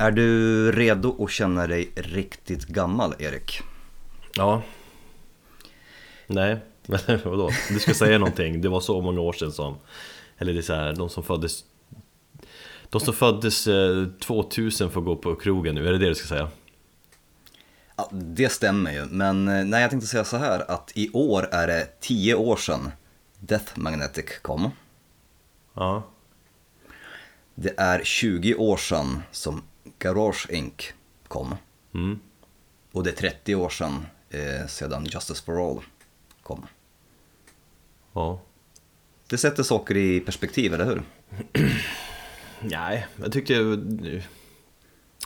Är du redo att känna dig riktigt gammal, Erik? Ja. Nej, vadå? Du ska säga någonting. Det var så många år sedan som... Eller det är så här, de som föddes... De som föddes eh, 2000 får gå på krogen nu, är det det du ska säga? Ja, det stämmer ju, men eh, nej, jag tänkte säga så här att i år är det 10 år sedan Death Magnetic kom. Ja. Det är 20 år sedan som Garage Inc kom. Mm. Och det är 30 år sedan eh, sedan Justice for All kom. Ja. Det sätter saker i perspektiv, eller hur? Nej, jag tyckte ju...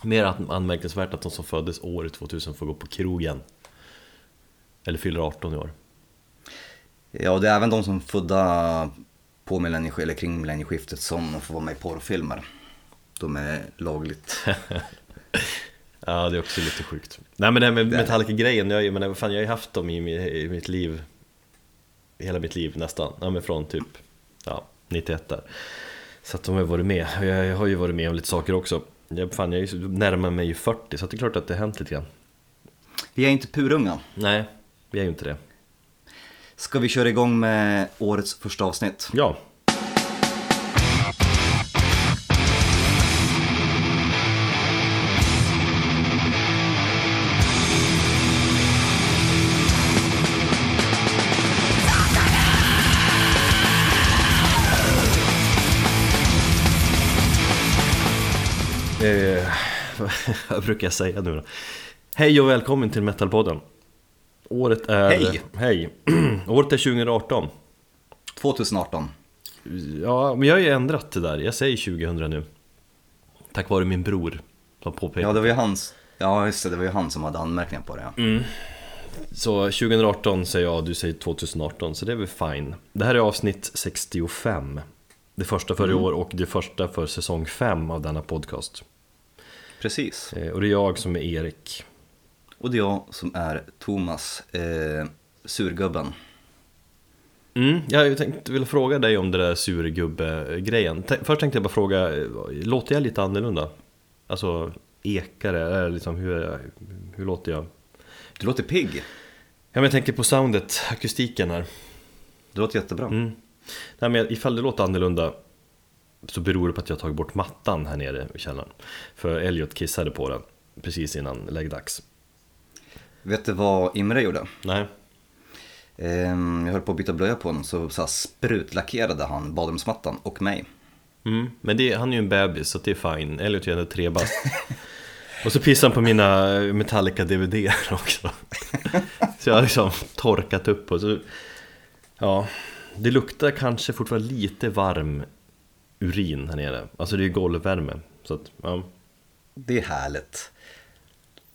Mer att- anmärkningsvärt att de som föddes år 2000 får gå på krogen. Eller fyller 18 i år. Ja, det är även de som födda på millennieskiftet, eller kring millennieskiftet som får vara med i porrfilmer. De är lagligt. Ja, det är också lite sjukt. Nej men det här med Metallica-grejen, jag, men vad fan, jag har ju haft dem i, i mitt liv Hela mitt liv nästan, ja men från typ ja, 91 där Så att de har varit med, jag, jag har ju varit med om lite saker också jag, fan, jag närmar mig ju 40 så det är klart att det har hänt lite grann Vi är inte purunga. Nej, vi är ju inte det Ska vi köra igång med årets första avsnitt? Ja, vad brukar jag säga nu då? Hej och välkommen till Metalpodden Året är... Hej. Hej! Året är 2018 2018. Ja, men jag har ju ändrat det där. Jag säger 2000 nu. Tack vare min bror som påpekade. Ja, det var ju hans. Ja, just det. Det var ju han som hade anmärkningar på det. ja. Så 2018 säger jag, du säger 2018, så det är väl fine. Det här är avsnitt 65. Det första för i år och det första för säsong 5 av denna podcast. Precis. Eh, Och det är jag som är Erik. Och det är jag som är Thomas, eh, surgubben. Mm, jag tänkte vilja fråga dig om det där surgubbe-grejen. Först tänkte jag bara fråga, eh, låter jag lite annorlunda? Alltså, ekare, liksom hur, hur låter jag? Du låter pigg. Ja, men jag tänker på soundet, akustiken här. Du låter jättebra. Mm. Nej, men ifall det låter annorlunda så beror det på att jag tagit bort mattan här nere i källaren. För Elliot kissade på den precis innan läggdags. Vet du vad Imre gjorde? Nej, Ehm, jag höll på att byta blöja på honom så, så sprutlackerade han badrumsmattan och mig. mm. men det, han är ju en bebis så det är fine. Elliot är ändå tre bast. Och så pissade han på mina Metallica-DVD också. Så jag har liksom torkat upp och så... Ja, det luktar kanske fortfarande lite varm urin här nere. Alltså det är golvvärme. Så att, ja. Det är härligt.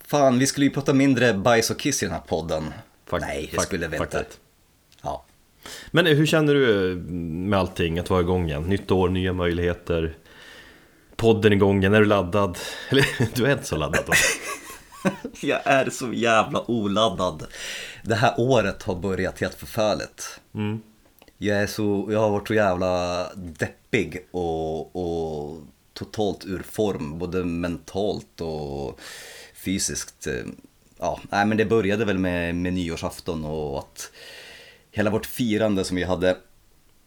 Fan, vi skulle ju prata mindre bajs och kiss i den här podden. Fak- Nej, det skulle vi inte. Ja. Men hur känner du med allting, att vara igång igen? Nytt år, nya möjligheter Podden igång igen, är du laddad? Eller du är inte så laddad då? Jag är så jävla oladdad. Det här året har börjat helt förfärligt. Mm. Jag, är så, jag har varit så jävla deppig och, och totalt ur form, både mentalt och fysiskt. Eh, ja, nej, men det började väl med, med nyårsafton och att hela vårt firande som vi hade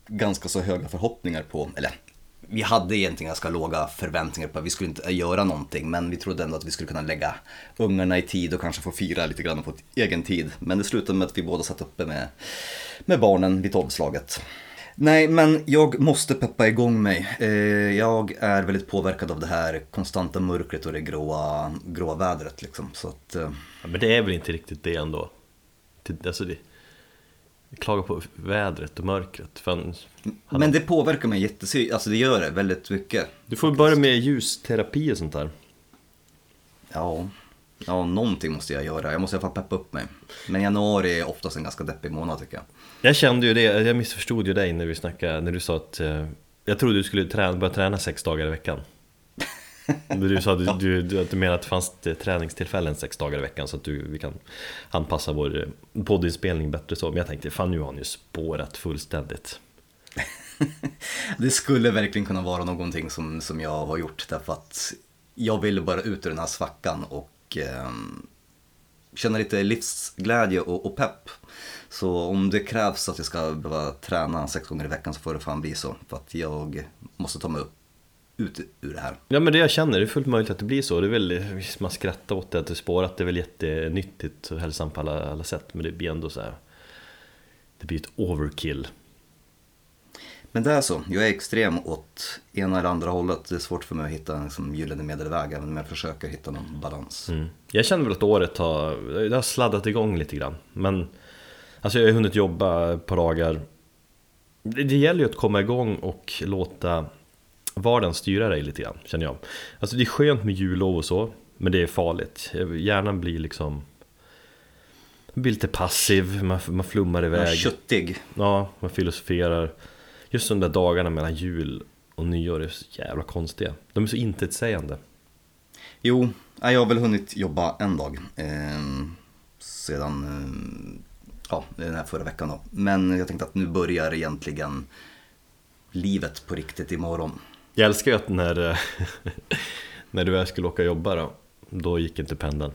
ganska så höga förhoppningar på, eller vi hade egentligen ganska låga förväntningar på att vi skulle inte göra någonting men vi trodde ändå att vi skulle kunna lägga ungarna i tid och kanske få fira lite grann på egen tid. Men det slutade med att vi båda satt uppe med, med barnen vid tolvslaget. Nej, men jag måste peppa igång mig. Eh, Jag är väldigt påverkad av det här konstanta mörkret och det gråa, gråa vädret liksom. Så att, eh, Ja, men det är väl inte riktigt det ändå? Alltså det... Jag klagar på vädret och mörkret. Fan, men det påverkar mig jättesy, alltså det gör det väldigt mycket. du får börja med ljusterapi och sånt där. Ja, ja, någonting måste jag göra. Jag måste i alla fall peppa upp mig. Men januari är oftast en ganska deppig månad tycker jag. Jag kände ju det, jag missförstod ju dig när vi snackade, när du sa att eh, Jag trodde du skulle träna, börja träna sex dagar i veckan. Du sa att du, du, att du menar att det fanns träningstillfällen sex dagar i veckan så att du, vi kan anpassa vår eh, poddinspelning bättre så. Men jag tänkte, fan nu har han ju spårat fullständigt. Det skulle verkligen kunna vara någonting som, som jag har gjort därför att jag ville bara ut ur den här svackan och eh, känna lite livsglädje och, och pepp. Så om det krävs att jag ska behöva träna sex gånger i veckan så får det fan bli så. För att jag måste ta mig upp, ut ur det här. Ja men det jag känner, det är fullt möjligt att det blir så. Det är väl, man skrattar åt det att det spårat, det är väl jättenyttigt och hälsosamt på alla, alla sätt. Men det blir ändå så här. Det blir ett overkill. Men det är så, jag är extrem åt ena eller andra hållet. Det är svårt för mig att hitta en liksom, gyllene medelväg även om jag försöker hitta någon balans. Mm. Jag känner väl att året har, det har sladdat igång lite grann. Men alltså jag har hunnit jobba ett par dagar. Det, det gäller ju att komma igång och låta vardagen styra dig lite grann, känner jag. Alltså det är skönt med jullov och så, men det är farligt. Hjärnan blir liksom... Man blir lite passiv, man, man flummar iväg. Ja, köttig. Ja, man filosoferar. Just de där dagarna mellan jul och nyår är så jävla konstiga. De är så intetsägande. Jo, jag har väl hunnit jobba en dag. Eh, sedan eh, ja, den här förra veckan då. Men jag tänkte att nu börjar egentligen livet på riktigt imorgon. Jag älskar ju att när, eh, när du väl skulle åka och jobba då, då gick inte pendeln.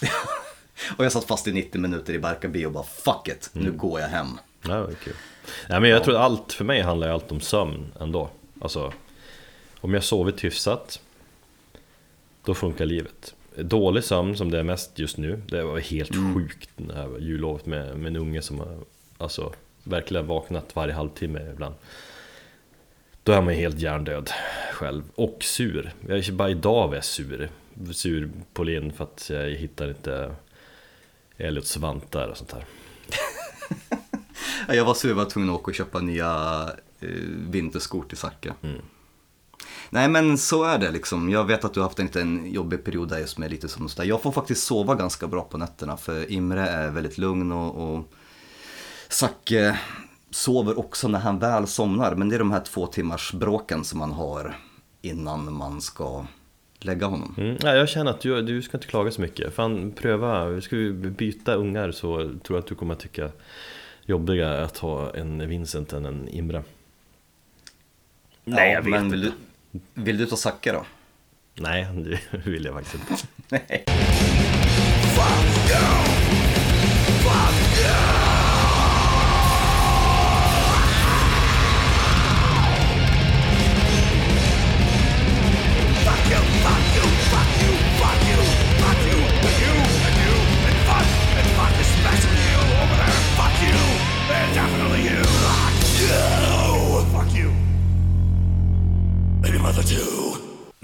och jag satt fast i 90 minuter i Barkarby och bara fuck it, nu Mm. går jag hem. Ja, kul. Nej, men jag tror att allt för mig handlar ju allt om sömn ändå. Alltså, om jag sovit hyfsat, då funkar livet. Dålig sömn som det är mest just nu, det var helt sjukt det här jullovet med, med en unge som har alltså, verkligen vaknat varje halvtimme ibland. Då är man ju helt hjärndöd själv, och sur. Jag är bara idag var jag sur. Sur på Linn för att jag hittar inte Elliots vantar och sånt här. Jag var sur, jag var tvungen att åka och köpa nya eh, vinterskor till Zacke. Mm. Nej men så är det liksom. Jag vet att du har haft en liten jobbig period där just med lite som sådär. Jag får faktiskt sova ganska bra på nätterna för Imre är väldigt lugn och, och Zacke sover också när han väl somnar. Men det är de här två timmars bråken som man har innan man ska lägga honom. Mm, ja, jag känner att du, du ska inte klaga så mycket. Fan, pröva. Ska vi byta ungar så tror jag att du kommer att tycka jobbigare att ha en Vincent än en Imre. Nej, jag vet men inte. Vill du, ta Zacke då? Nej, det vill jag faktiskt inte. Nej.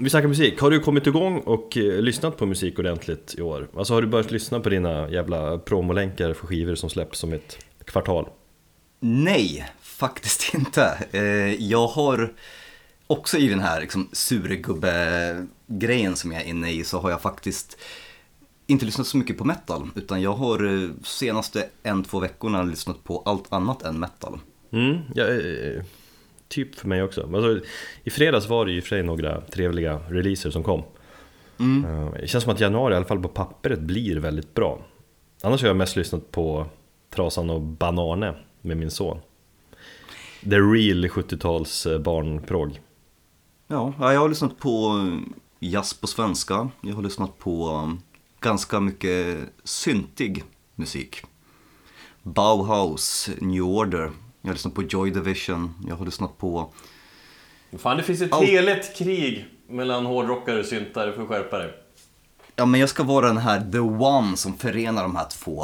Vi snackar musik. Har du kommit igång och eh, lyssnat på musik ordentligt i år? Alltså har du börjat lyssna på dina jävla promolänkar för skivor som släpps om ett kvartal? Nej, faktiskt inte. Eh, Jag har också i den här liksom, surgubbe-grejen som jag är inne i så har jag faktiskt inte lyssnat så mycket på metal. Utan jag har eh, senaste en, två veckorna lyssnat på allt annat än metal. Mm, ja, eh, typ för mig också. Alltså, I fredags var det ju för sig några trevliga releaser som kom. Eh, Det känns som att januari, i alla fall på pappret, blir väldigt bra. Annars har jag mest lyssnat på Trasan och Banane med min son. The real 70-tals eh, barnprog. Ja, ja, jag har lyssnat på eh, jazz på svenska. Jag har lyssnat på ganska mycket syntig musik. Bauhaus, New Order. Jag har lyssnat på Joy Division. Jag har lyssnat på... Fan, det finns ett Allt. heligt krig mellan hårdrockare och syntare, för skärpa dig. Ja, men jag ska vara den här the one som förenar de här två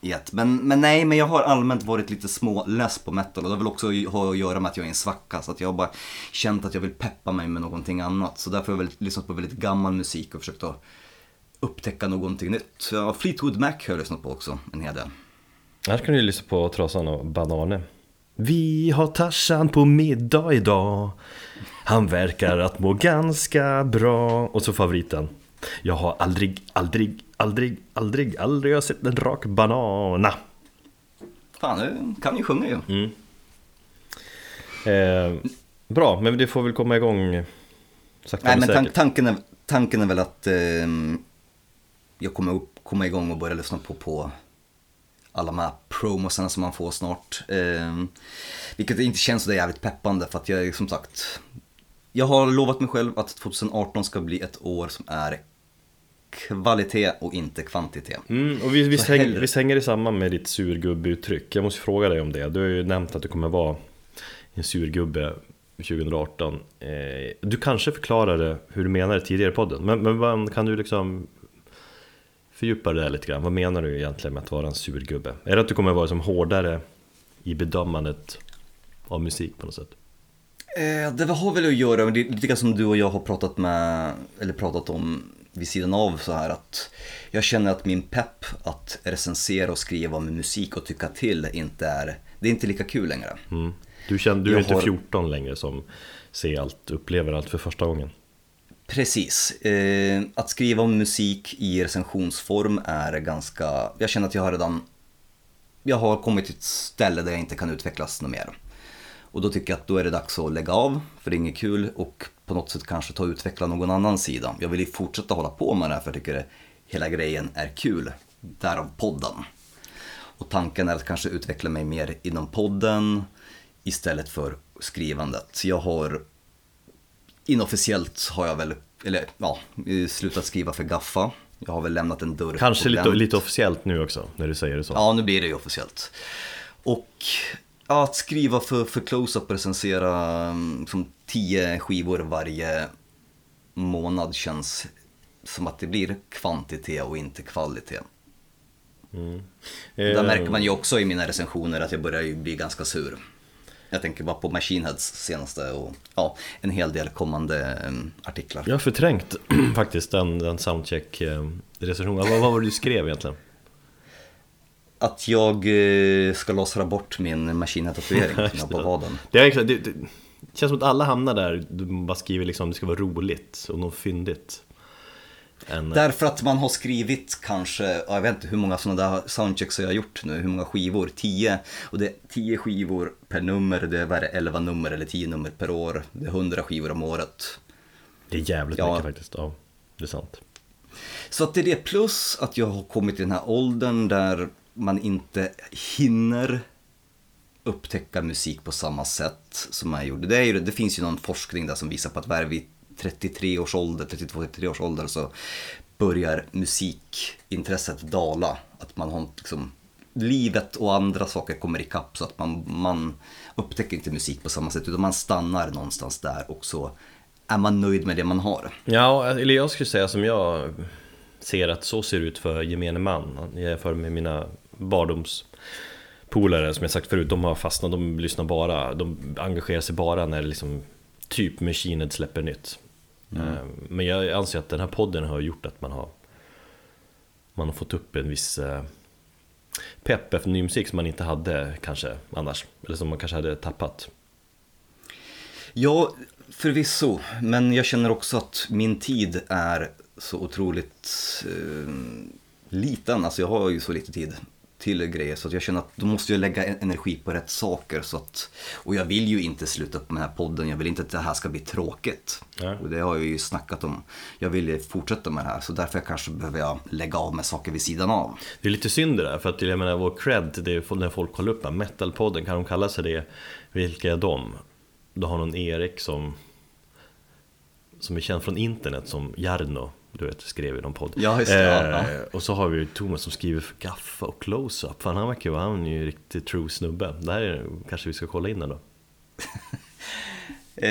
i ett. Men, men nej, men jag har allmänt varit lite småless på metal och det har väl också ha att göra med att jag är en svacka. Så att jag har bara känt att jag vill peppa mig med någonting annat. Så därför har jag väl lyssnat på väldigt gammal musik och försökt att upptäcka någonting nytt. Ja, Fleetwood Mac har jag lyssnat på också en hel del. Här kan du lyssna på Trasan och Banane. Vi har Tarzan på middag idag. Han verkar att må ganska bra. Och så favoriten. Jag har aldrig, aldrig, aldrig, aldrig, aldrig har sett en rak banana. Fan, du kan ju sjunga ju. Eh, bra, men det får väl komma igång sakta Nej, men tan- tanken, är, tanken är väl att eh, jag kommer upp, komma igång och börja lyssna på, på alla de här promosarna som man får snart. Eh, vilket inte känns så där jävligt peppande för att jag är som sagt jag har lovat mig själv att 2018 ska bli ett år som är kvalitet och inte kvantitet. Mm, och vi, vi, Så häng, hellre- vi hänger det samman med ditt surgubbeuttryck. Jag måste fråga dig om det. Du har ju nämnt att du kommer vara en surgubbe 2018. Eh, du kanske förklarade hur du menade tidigare i podden. Men, men kan du liksom fördjupa det där lite grann? Vad menar du egentligen med att vara en surgubbe? Är det att du kommer vara som hårdare i bedömandet av musik på något sätt? Eh, det har väl att göra med, det lite grann som du och jag har pratat med, eller pratat om vid sidan av så här att jag känner att min pepp att recensera och skriva om musik och tycka till inte är, det är inte lika kul längre. Mm. Du, känner, du är Jag inte har- 14 längre som ser allt, upplever allt för första gången. Precis. Eh, att skriva om musik i recensionsform är ganska, jag känner att jag har redan, jag har kommit till ett ställe där jag inte kan utvecklas något mer. Och då tycker jag att då är det dags att lägga av, för det är inget kul och på något sätt kanske ta och utveckla någon annan sida. Jag vill ju fortsätta hålla på med det här för jag tycker det, hela grejen är kul. Därav podden. Och tanken är att kanske utveckla mig mer inom podden istället för skrivandet. Jag har inofficiellt har jag väl, eller ja, slutat skriva för Gaffa. Jag har väl lämnat en dörr Kanske lite, lite officiellt nu också, när du säger det så. Ja, nu blir det ju officiellt. Och att skriva för, för close-up och recensera mm, som tio skivor varje månad känns som att det blir kvantitet och inte kvalitet. Där Eh, märker man ju också i mina recensioner att jag börjar ju bli ganska sur. Jag tänker bara på Machine Heads senaste och ja, en hel del kommande mm, artiklar. Jag har förträngt faktiskt den, den soundcheck-recensionen. Vad, vad var det du skrev egentligen? Att jag eh, ska lasra bort min Machine Head-tatuering som jag har på vaden. Det, är, exakt- det, det känns som att alla hamnar där, du bara skriver liksom det ska vara roligt och något fyndigt. En, Därför att man har skrivit kanske, ja, jag vet inte hur många sådana där soundchecks jag har gjort nu, hur många skivor? 10. Och det är 10 skivor per nummer, det är det, 11 nummer eller 10 nummer per år. Det är 100 skivor om året. det är jävligt Ja. mycket faktiskt, ja. Det är sant. Så att det är det plus att jag har kommit till den här åldern där man inte hinner upptäcka musik på samma sätt som man gjorde. Det, är ju, det finns ju någon forskning där som visar på att vid 33 års ålder, 32-33 års ålder så börjar musikintresset dala. Att man har liksom, livet och andra saker kommer ikapp så att man, man upptäcker inte musik på samma sätt utan man stannar någonstans där och så är man nöjd med det man har. Ja, eller jag skulle säga som jag ser att så ser det ut för gemene man. Jag jämför med mina barndomspolare som jag sagt förut, de har fastnat, de lyssnar bara, de engagerar sig bara när liksom typ Machine släpper nytt. Eh, Men jag anser att den här podden har gjort att man har man har fått upp en viss eh, pepp efter ny musik som man inte hade kanske annars. Eller som man kanske hade tappat. Ja, förvisso. Men jag känner också att min tid är så otroligt eh, liten. Alltså jag har ju så lite tid till grejer så jag känner att då måste jag lägga en- energi på rätt saker. Så att, och jag vill ju inte sluta upp med den här podden. Jag vill inte att det här ska bli tråkigt. Ja. Och det har jag ju snackat om. Jag vill ju fortsätta med det här så därför kanske behöver jag lägga av med saker vid sidan av. Det är lite synd det där, för att jag menar vår cred, det är när folk kollar upp metalpodden, kan de kalla sig det? Vilka är de? Du har någon Erik som som är känd från internet som Jarno, du vet, skrev i någon podd. Ja, just det, ja, ja. Eh, Och så har vi ju Thomas som skriver för Gaffa och Close-Up. Fan, han verkar ju vara, han är ju en riktigt true snubbe. Det här är, kanske vi ska kolla in den då. Eh,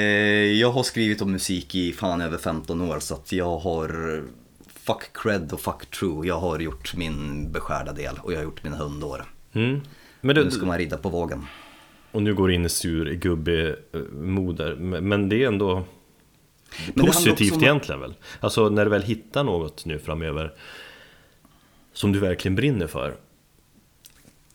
jag har skrivit om musik i fan över 15 år så att jag har fuck cred och fuck true. Jag har gjort min beskärda del och jag har gjort mina hundår. Mm. Men Nu du, ska man rida på vågen. och nu går du in i sur gubbe-moder, men men det är ändå Men positivt om- egentligen väl? Alltså när du väl hittar något nu framöver som du verkligen brinner för.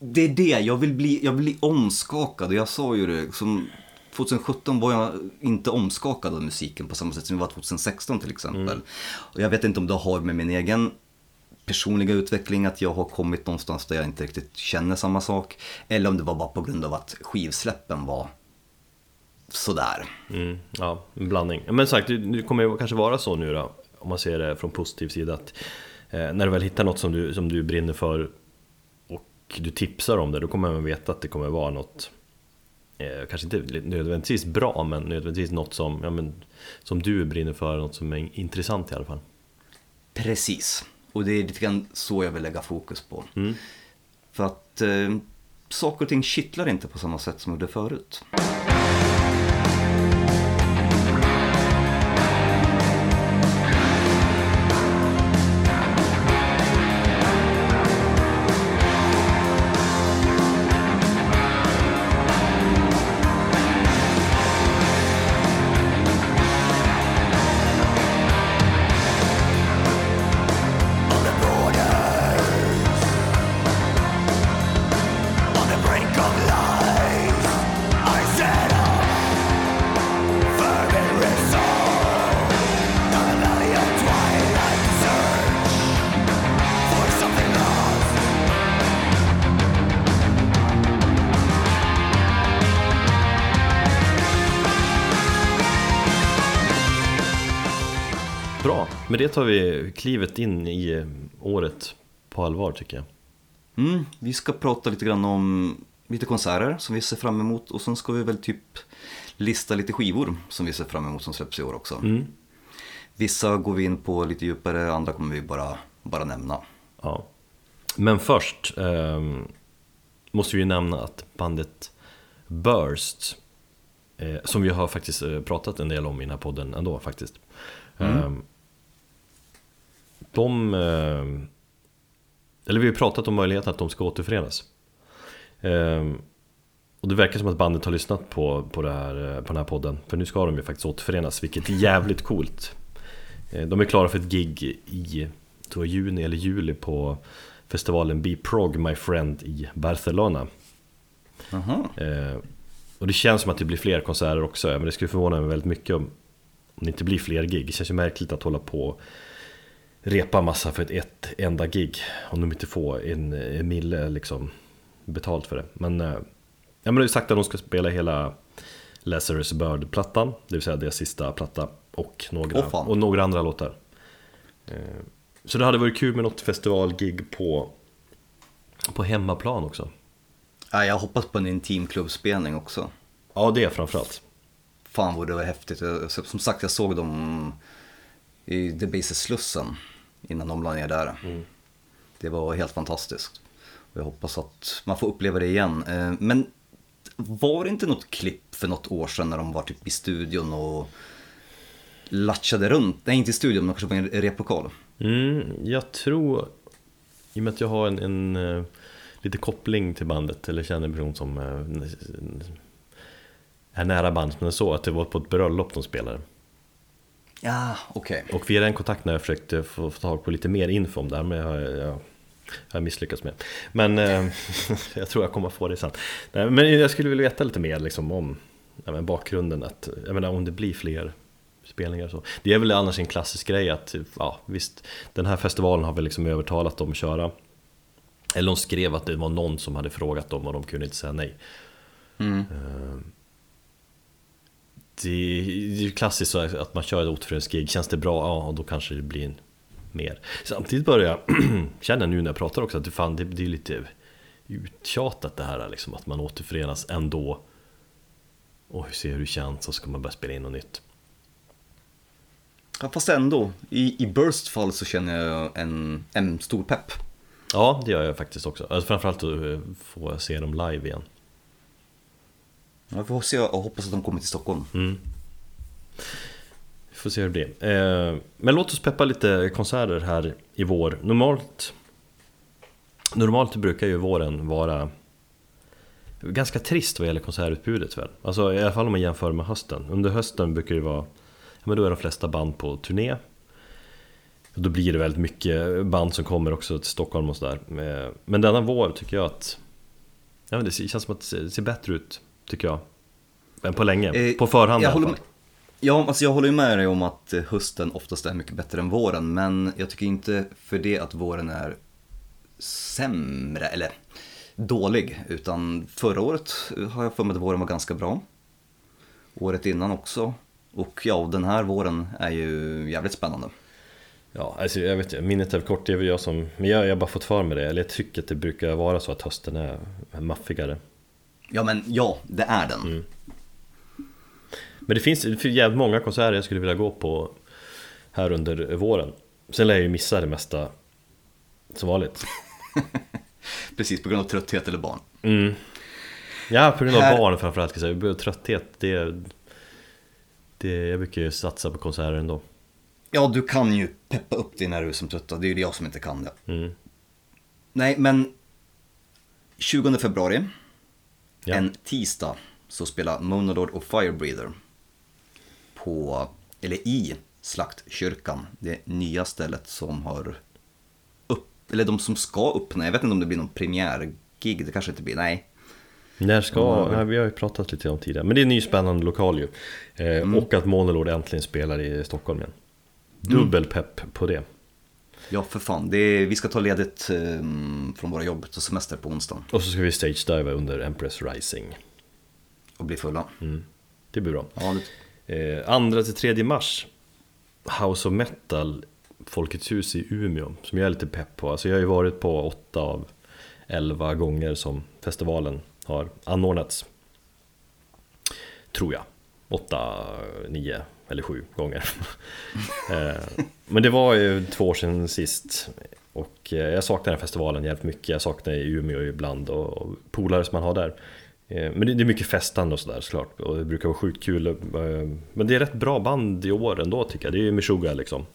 Det är det, jag vill bli, jag vill bli omskakad och jag sa ju det. Som 2017 var jag inte omskakad av musiken på samma sätt som jag var 2016 till exempel. Och jag vet inte om det har med min egen personliga utveckling, att jag har kommit någonstans där jag inte riktigt känner samma sak. Eller om det var bara på grund av att skivsläppen var sådär. Mm, ja, en blandning. Men sagt, det kommer kanske vara så nu då, om man ser det från positiv sida att eh, när du väl hittar något som du, som du brinner för och du tipsar om det, då kommer man veta att det kommer vara något eh, kanske inte nödvändigtvis bra, men nödvändigtvis något som, ja, men, som du brinner för, något som är intressant i alla fall. Precis, och det är lite grann så jag vill lägga fokus på. För att eh, saker och ting kittlar inte på samma sätt som det gjorde förut. Det tar vi klivet in i eh, året på allvar tycker jag. Mm, vi ska prata lite grann om lite konserter som vi ser fram emot och sen ska vi väl typ lista lite skivor som vi ser fram emot som släpps i år också. Vissa går vi in på lite djupare, andra kommer vi bara, bara nämna. Ja. Men först ehm, måste vi nämna att bandet Burst, eh, som vi har faktiskt eh, pratat en del om i den här podden ändå faktiskt. Ehm, de, ehm, eller vi har pratat om möjligheten att de ska återförenas. Ehm, och det verkar som att bandet har lyssnat på, på, det här, eh, på den här podden, för nu ska de ju faktiskt återförenas, vilket är jävligt coolt. Eh, De är klara för ett gig i tror jag, juni eller juli på festivalen B-Prog My Friend i Barcelona. Aha. Eh, och det känns som att det blir fler konserter också, men det skulle förvåna mig väldigt mycket om, om det inte blir fler gig. Det känns ju märkligt att hålla på repa massa för ett, ett enda gig om de inte får en, en mille liksom betalt för det. Men, eh, ja, men det är sagt att de ska spela hela Lazarus Bird-plattan, det vill säga deras sista platta och några, fan. och några andra låtar. Eh, Så det hade varit kul med något festivalgig på, på hemmaplan också. Ja, jag hoppas på en intimklubbspelning också. Ja, det framförallt. Fan vad det var häftigt. Som sagt, jag såg dem i Debases Slussen innan de la ner där. Det var helt fantastiskt. Och jag hoppas att man får uppleva det igen. Eh, Men var det inte något klipp för något år sedan när de var typ i studion och latchade runt? Nej, inte i studion, men kanske på en replokal. Mm, jag tror, i och med att jag har en, en eh, lite koppling till bandet, eller känner en person som eh, är nära bandet, men så att det var på ett bröllop de spelade. Ja, okej. Och via den kontakten har jag försökt eh, få, få tag på lite mer info om det här, men jag, har- jag, jag har misslyckats med. Men eh, jag tror jag kommer få det sen. Nej, men jag skulle vilja veta lite mer liksom, om ja, bakgrunden, att, jag menar, om det blir fler spelningar och så. Det är väl annars en klassisk grej att, ja visst, den här festivalen har väl liksom övertalat dem att köra. Eller de skrev att det var någon som hade frågat dem och de kunde inte säga nej. Mm. Eh, Det är ju klassiskt så att man kör ett återföreningsgig, känns det bra, ja då kanske det blir en mer. Samtidigt börjar jag känna nu när jag pratar också att det, fan, det, det är lite uttjatat det här liksom, att man återförenas ändå. Och hur ser hur det känns och så ska man börja spela in något nytt. Ja, fast ändå, i, i Burst fall så känner jag en, en stor pepp. Ja, det gör jag faktiskt också. Alltså, framförallt att eh, få se dem live igen. Vi får se och hoppas att de kommer till Stockholm. Mm. Vi får se hur det blir. Eh, men låt oss peppa lite konserter här i vår. Normalt Normalt brukar ju våren vara ganska trist vad gäller konsertutbudet väl? Alltså i alla fall om man jämför med hösten. Under hösten brukar det vara, ja men då är de flesta band på turné. Och då blir det väldigt mycket band som kommer också till Stockholm och sådär. Eh, men denna vår tycker jag att, ja men det känns som att det ser bättre ut, tycker jag. Än på länge, Eh, på förhand i jag alla håller fall. med- Ja, alltså jag håller ju med dig om att eh, hösten oftast är mycket bättre än våren, men jag tycker inte för det att våren är sämre, eller dålig, utan förra året har jag för mig att våren var ganska bra. Året innan också. Och ja, den här våren är ju jävligt spännande. Ja, alltså jag vet inte, minnet är kort, det är väl jag som... Men jag jag har bara fått för mig det, eller jag tycker att det brukar vara så att hösten är maffigare. Ja men ja, det är den. Mm. Men det finns, det finns jävligt många konserter jag skulle vilja gå på här under våren. Sen lär jag ju missa det mesta som vanligt. Precis, på grund av trötthet eller barn. Mm. Ja, på grund av Här- barn framförallt ska jag säga. Trötthet, det, det... Jag brukar ju satsa på konserter ändå. Ja, du kan ju peppa upp dig när du är som trött. Det är ju jag som inte kan det. Mm. Nej, men 20 februari, Ja. en tisdag, så spelar Monolord och Firebreather på, eller i Slaktkyrkan, det nya stället som har upp, eller de som ska öppna, jag vet inte om det blir någon premiärgig, det kanske inte blir, nej. När ska, ja, vi har ju pratat lite om tidigare, men det är en ny spännande lokal ju. Eh, Och att Monolord äntligen spelar i Stockholm igen. Dubbel pepp på det. Ja, för fan, det är, vi ska ta ledigt eh, från våra jobb, ta semester på onsdagen Och så ska vi stage-diva under Empress Rising. och bli fulla. Mm. Det blir bra. Ja, det, Eh, andra till tredje mars House of Metal Folkets hus i Umeå som jag är lite pepp på. Alltså jag har ju varit på åtta av elva gånger som festivalen har anordnats. Tror jag. Åtta, nio eller sju gånger. Eh, men det var ju två år sedan sist. Och eh, jag saknar den festivalen jävligt mycket. Jag saknar Umeå ibland och polare som man har där. Eh, men det är mycket festande och sådär såklart. Och det brukar vara sjukt kul. Men det är rätt bra band i år ändå tycker jag. Det är ju Meshuggah liksom.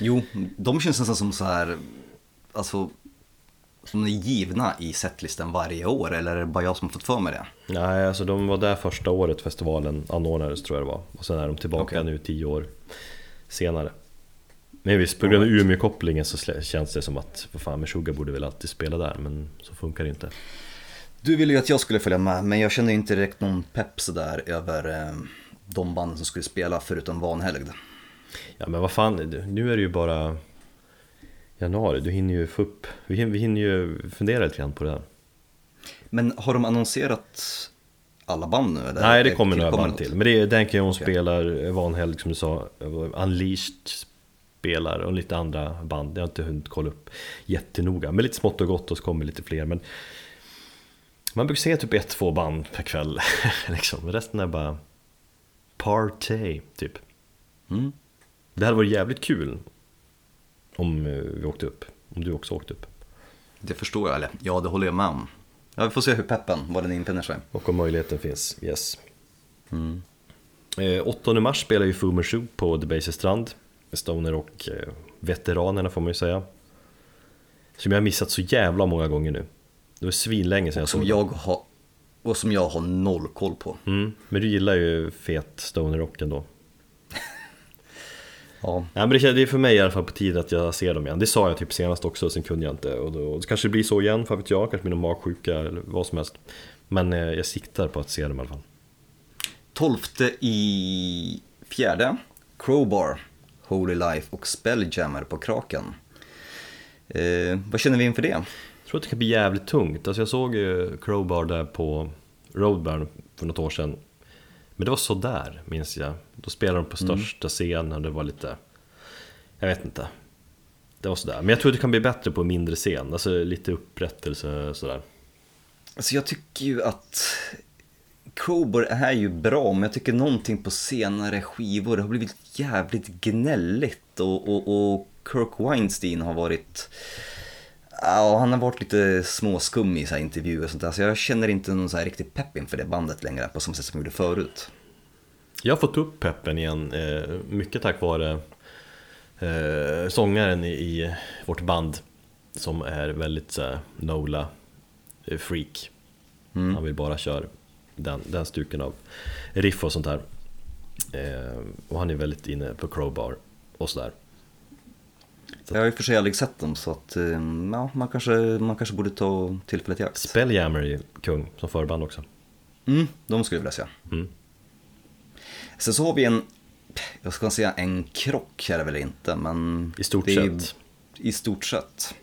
Jo, de känns nästan som så här, alltså, som är givna i setlisten varje år, eller är det bara jag som har fått för mig det? Nej, alltså de var där första året festivalen anordnades tror jag det var. Och sen är de tillbaka Okej. nu tio år senare. Men visst, på grund av Umeå-kopplingen så känns det som att vad fan, Meshuggah borde väl alltid spela där, men så funkar det inte. Du ville ju att jag skulle följa med, men jag kände inte direkt någon pepp sådär över eh, de banden som skulle spela förutom Vanhelgd. Ja men vad fan, nu är det ju bara januari, du hinner ju få upp, vi hinner, vi hinner ju fundera lite grann på det här. Men har de annonserat alla band nu? Eller? Nej det kommer några band något? till, men det är Danke Jones Okej. spelar, Vanhelg som du sa, Unleashed spelar och lite andra band, jag har inte hunnit kolla upp jättenoga, men lite smått och gott och så kommer lite fler. Men man brukar se typ ett, två band per kväll, liksom. resten är bara party, typ. Mm. Det hade varit jävligt kul om eh, vi åkte upp, om du också åkte upp. Det förstår jag, eller ja det håller jag med om. Ja, vi får se hur peppen, vad den infinner sig. Och om möjligheten finns, yes. Mm. Eh, 8 mars spelar ju Fu Manchu på Debaser strand. Stoner och eh, veteranerna får man ju säga. Som jag har missat så jävla många gånger nu. Det var svinlänge sedan jag Som såg jag har, och som jag har noll koll på. Mm, men du gillar ju fet stoner rock ändå. Ja, Ja, men det, är för mig i alla fall på tiden att jag ser dem igen. Det sa jag typ senast också, sen kunde jag inte. Och då, och det kanske blir så igen, för vet jag. Kanske blir någon magsjuka eller vad som helst. Men eh, jag siktar på att se dem i alla fall. 12 i fjärde, Crowbar, Holy Life och Spelljammer på Kraken. Eh, vad känner vi inför det? Jag tror att det kan bli jävligt tungt. Alltså jag såg ju Crowbar där på Roadburn för något år sedan. Men det var så där minns jag. Då spelade de på största scenen och det var lite... Jag vet inte. Det var sådär. Men jag tror att det kan bli bättre på mindre scen. Alltså lite upprättelse sådär. Alltså jag tycker ju att Crowbar är ju bra, men jag tycker någonting på senare skivor har blivit jävligt gnälligt och, och, och Kirk Weinstein har varit Ja, han har varit lite småskum i så intervjuer och sånt där, så jag känner inte någon så här riktig pepp inför det bandet längre på samma sätt som jag gjorde förut. Jag har fått upp peppen igen. Eh, mycket tack vare eh, sångaren i, vårt band. Som är väldigt så här, Nola eh, freak. Han vill bara köra den, den stuken av riff och sånt där. Och han är väldigt inne på crowbar och sådär. Jag har i och för sig aldrig sett dem, så att eh, ja, man, kanske, man kanske borde ta tillfället i akt. Spelljammer är kung som förband också. Mm, de skulle jag vilja säga. Mm. Sen så har vi en, jag ska säga en krock är det väl inte, men... I stort är- sett. I stort sett.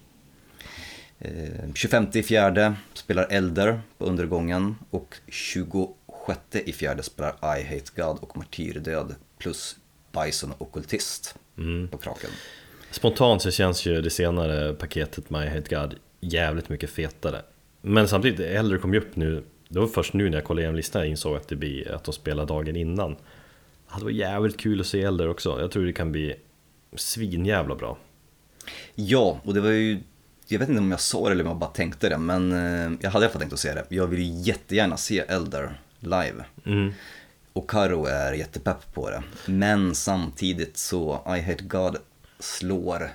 Eh, 25 i fjärde spelar Elder på undergången och 26 i fjärde spelar I Hate God och Martyrdöd plus Bison och Ockultist Mm. på kraken. Spontant så känns ju det senare paketet My Hate God jävligt mycket fetare. Men samtidigt, Elder kom ju upp nu Det var först nu när jag kollade igenom listan jag insåg att, det blir, att de spelar dagen innan. Det var jävligt kul att se Elder också. Jag tror det kan bli svinjävla bra. Ja, och det var ju, jag vet inte om jag sa det eller om jag bara tänkte det, men eh, jag hade i alla fall tänkt att se det. Jag vill ju jättegärna se Elder live. Mm. Och Karo är jättepepp på det. Men samtidigt så, I Hate God slår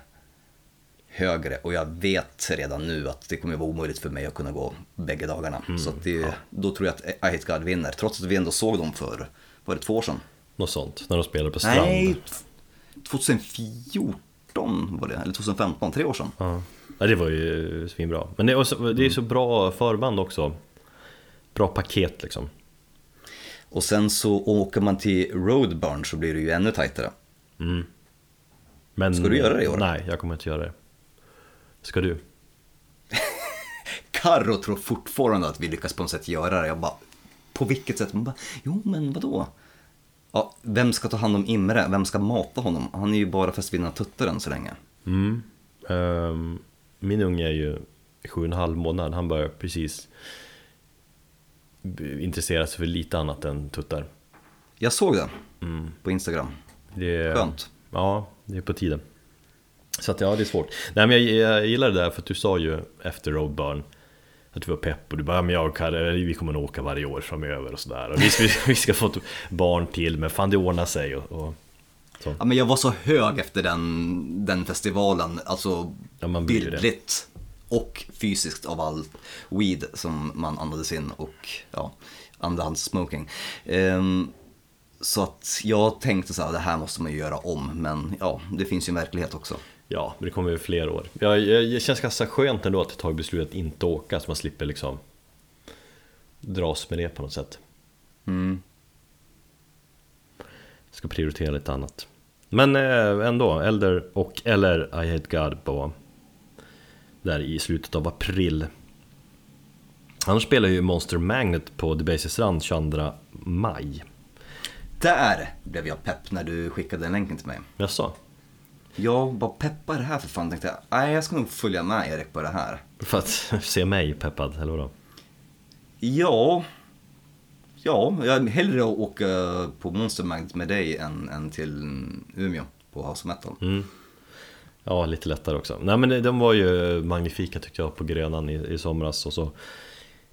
högre och jag vet redan nu att det kommer att vara omöjligt för mig att kunna gå bägge dagarna. Så att det, då tror jag att I Hate God vinner, trots att vi ändå såg dem för, var det två år sedan? Något sånt, när de spelade på strand. Nej, 2014 var det, eller 2015, tre år sedan. Ja. ja, det var ju svinbra. Men det är, också, det är så bra förband också. Bra paket liksom. Och sen så åker man till Roadburn så blir det ju ännu tajtare. Men, Ska du göra det i år? Nej, jag kommer inte göra det. Ska du? Karro tror fortfarande att vi lyckas på något sätt göra det. Jag bara, på vilket sätt? Man bara, jo men vadå? Ja, vem ska ta hand om Imre? Vem ska mata honom? Han är ju bara dina tuttar än så länge. Mm. Ehm, min unge är ju sju och en halv månad. Han börjar precis intressera sig för lite annat än tuttar. Jag såg det på Instagram. Det är, Skönt. Ja, det är på tiden. Så att ja, det är svårt. Nej men jag, jag gillar det där för att du sa ju efter Roadburn att du var pepp och du bara, "Ja, men jag och Kalle, vi kommer att åka varje år framöver och sådär. Och vi, vi, vi ska få ett barn till, men fan det ordnar sig och, och så. Ja, men jag var så hög efter den, den festivalen, alltså Ja, bildligt och fysiskt av all weed som man andades in och ja, andrahandssmoking. Ehm, så att jag tänkte så här, det här måste man ju göra om, men ja, det finns ju en verklighet också. Ja, men det kommer ju fler år. Ja, jag, det känns ganska skönt ändå att det tagit beslutet att inte åka så man slipper liksom dras med det på något sätt. Mm. Ska prioritera lite annat. Men eh, ändå, Elder och eller I Hate God på där i slutet av april. Annars spelar ju Monster Magnet på Debaser strand 22 maj. Där blev jag pepp när du skickade den länken till mig. Jaså? Jag bara peppar det här för fan, tänkte jag. Nej, jag ska nog följa med Erik på det här. För att se mig peppad, eller vadå? Ja, ja, jag är hellre att åka på Monster Magnet med dig än, än till Umeå på House of Metal. Mm. Ja, lite lättare också. Nej men de var ju magnifika tyckte jag på Grönan i, i somras och så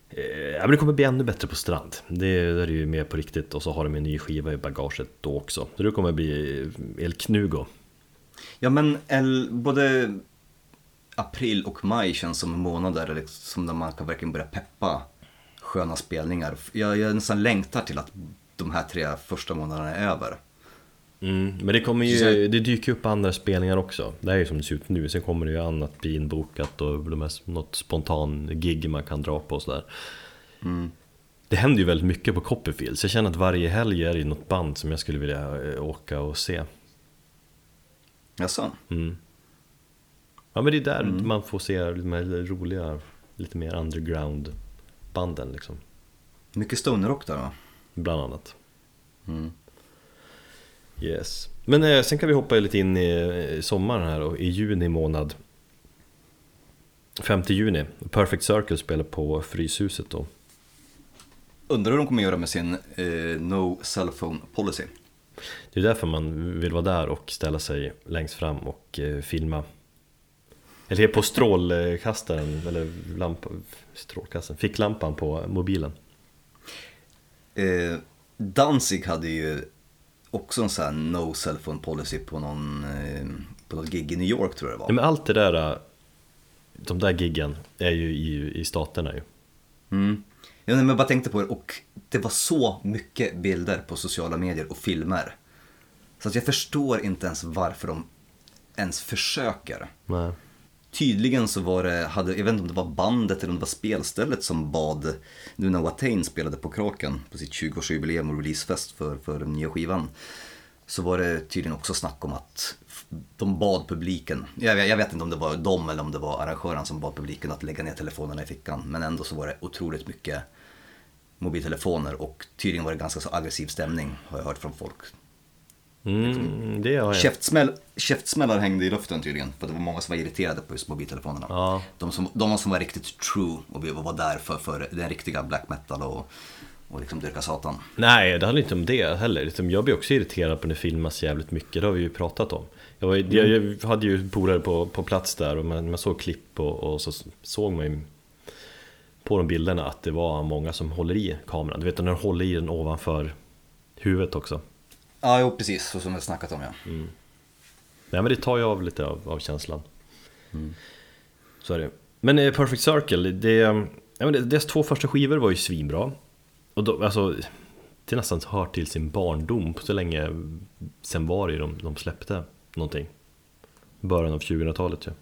Eh, ja men det kommer bli ännu bättre på strand. Det, är ju mer på riktigt och så har de en ny skiva i bagaget då också. Så det kommer bli El Knugo. Ja men el, både april och maj känns som månader liksom, där man kan verkligen börja peppa sköna spelningar. Jag, jag nästan längtar till att de här tre första månaderna är över. Mm, men det kommer ju, det dyker upp andra spelningar också. Det är ju som det ser ut nu. Sen kommer det ju annat bli inbokat och något spontan gig man kan dra på och sådär. Det händer ju väldigt mycket på Copperfield. Så jag känner att varje helg är det något band som jag skulle vilja eh, åka och se. Jaså? Mm. Ja men det är där man får se de här roliga, lite mer underground banden liksom. Mycket stonerrock där va? Bland annat. Mm. Yes. Men eh, sen kan vi hoppa lite in i, i sommaren här och i juni månad. 5 juni, Perfect Circle spelar på Fryshuset då. Undrar hur de kommer göra med sin eh, no cell phone policy. Det är därför man vill vara där och ställa sig längst fram och eh, filma. Eller på strålkastaren, eller lampa, strålkastaren, ficklampan på mobilen. Eh, Danzig hade ju också en sån här no cell phone policy på någon eh, på något gig i New York tror jag det Ja, var. men allt det där, eh, de där giggen är ju i, i staterna ju. Mm. Ja, men jag bara tänkte på det och det var så mycket bilder på sociala medier och filmer. Så att jag förstår inte ens varför de ens försöker. Nej. Tydligen så var det, hade, jag vet inte om det var bandet eller om det var spelstället som bad, nu när Watain spelade på Kraken på sitt 20-årsjubileum och releasefest för, för den nya skivan. Så var det tydligen också snack om att de bad publiken, jag, jag vet inte om det var de eller om det var arrangören som bad publiken att lägga ner telefonerna i fickan. Men ändå så var det otroligt mycket mobiltelefoner och tydligen var det ganska så aggressiv stämning har jag hört från folk. Mm, det har jag. Käftsmäll, käftsmällar hängde i luften tydligen, för det var många som var irriterade på just mobiltelefonerna. Ja. De, som, de som var riktigt true och var där för, för den riktiga black metal och, och liksom dyrka satan. Nej, det handlar inte om det heller. Liksom, Jag blir också irriterad på när det filmas jävligt mycket, det har vi ju pratat om. Jag, var, jag, jag hade ju polare på, på plats där och man, man såg klipp och, och så såg man ju på de bilderna att det var många som håller i kameran. Du vet när de håller i den ovanför huvudet också. Ja, jo precis, så som vi snackat om ja. Nej men det tar ju av lite av, av känslan. Så är det. Men eh, Perfect Circle, det, ja, men deras två första skivor var ju svinbra. Och då, alltså, det nästan hör till sin barndom, så länge sen var det de, de släppte någonting. Början av 2000-talet ju. Ja,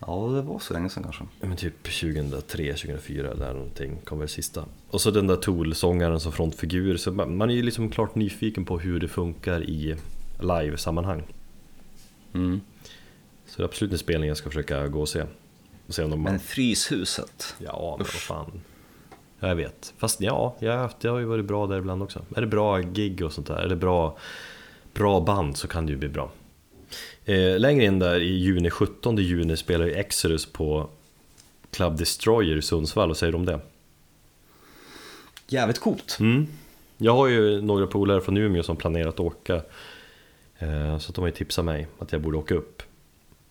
det var så länge sedan kanske. Ja, men typ 2003, 2004 där någonting kom väl sista. Och så den där Tool-sångaren som frontfigur, så man, är ju liksom klart nyfiken på hur det funkar i live-sammanhang. Mm. Så det är absolut en spelning jag ska försöka gå och se. Och se om de... Men Fryshuset, Ja, men vad fan. Jag vet. Fast ja, jag har haft, det har ju varit bra där ibland också. Är det bra gig och sånt där, är det bra, bra band så kan det ju bli bra. Eh, längre in där i juni, 17 juni spelar ju Exodus på Club Destroyer i Sundsvall, vad säger du om det? jävligt coolt. Mm. Jag har ju några polare från Umeå som planerat att åka eh, Så att de har ju tipsat mig att jag borde åka upp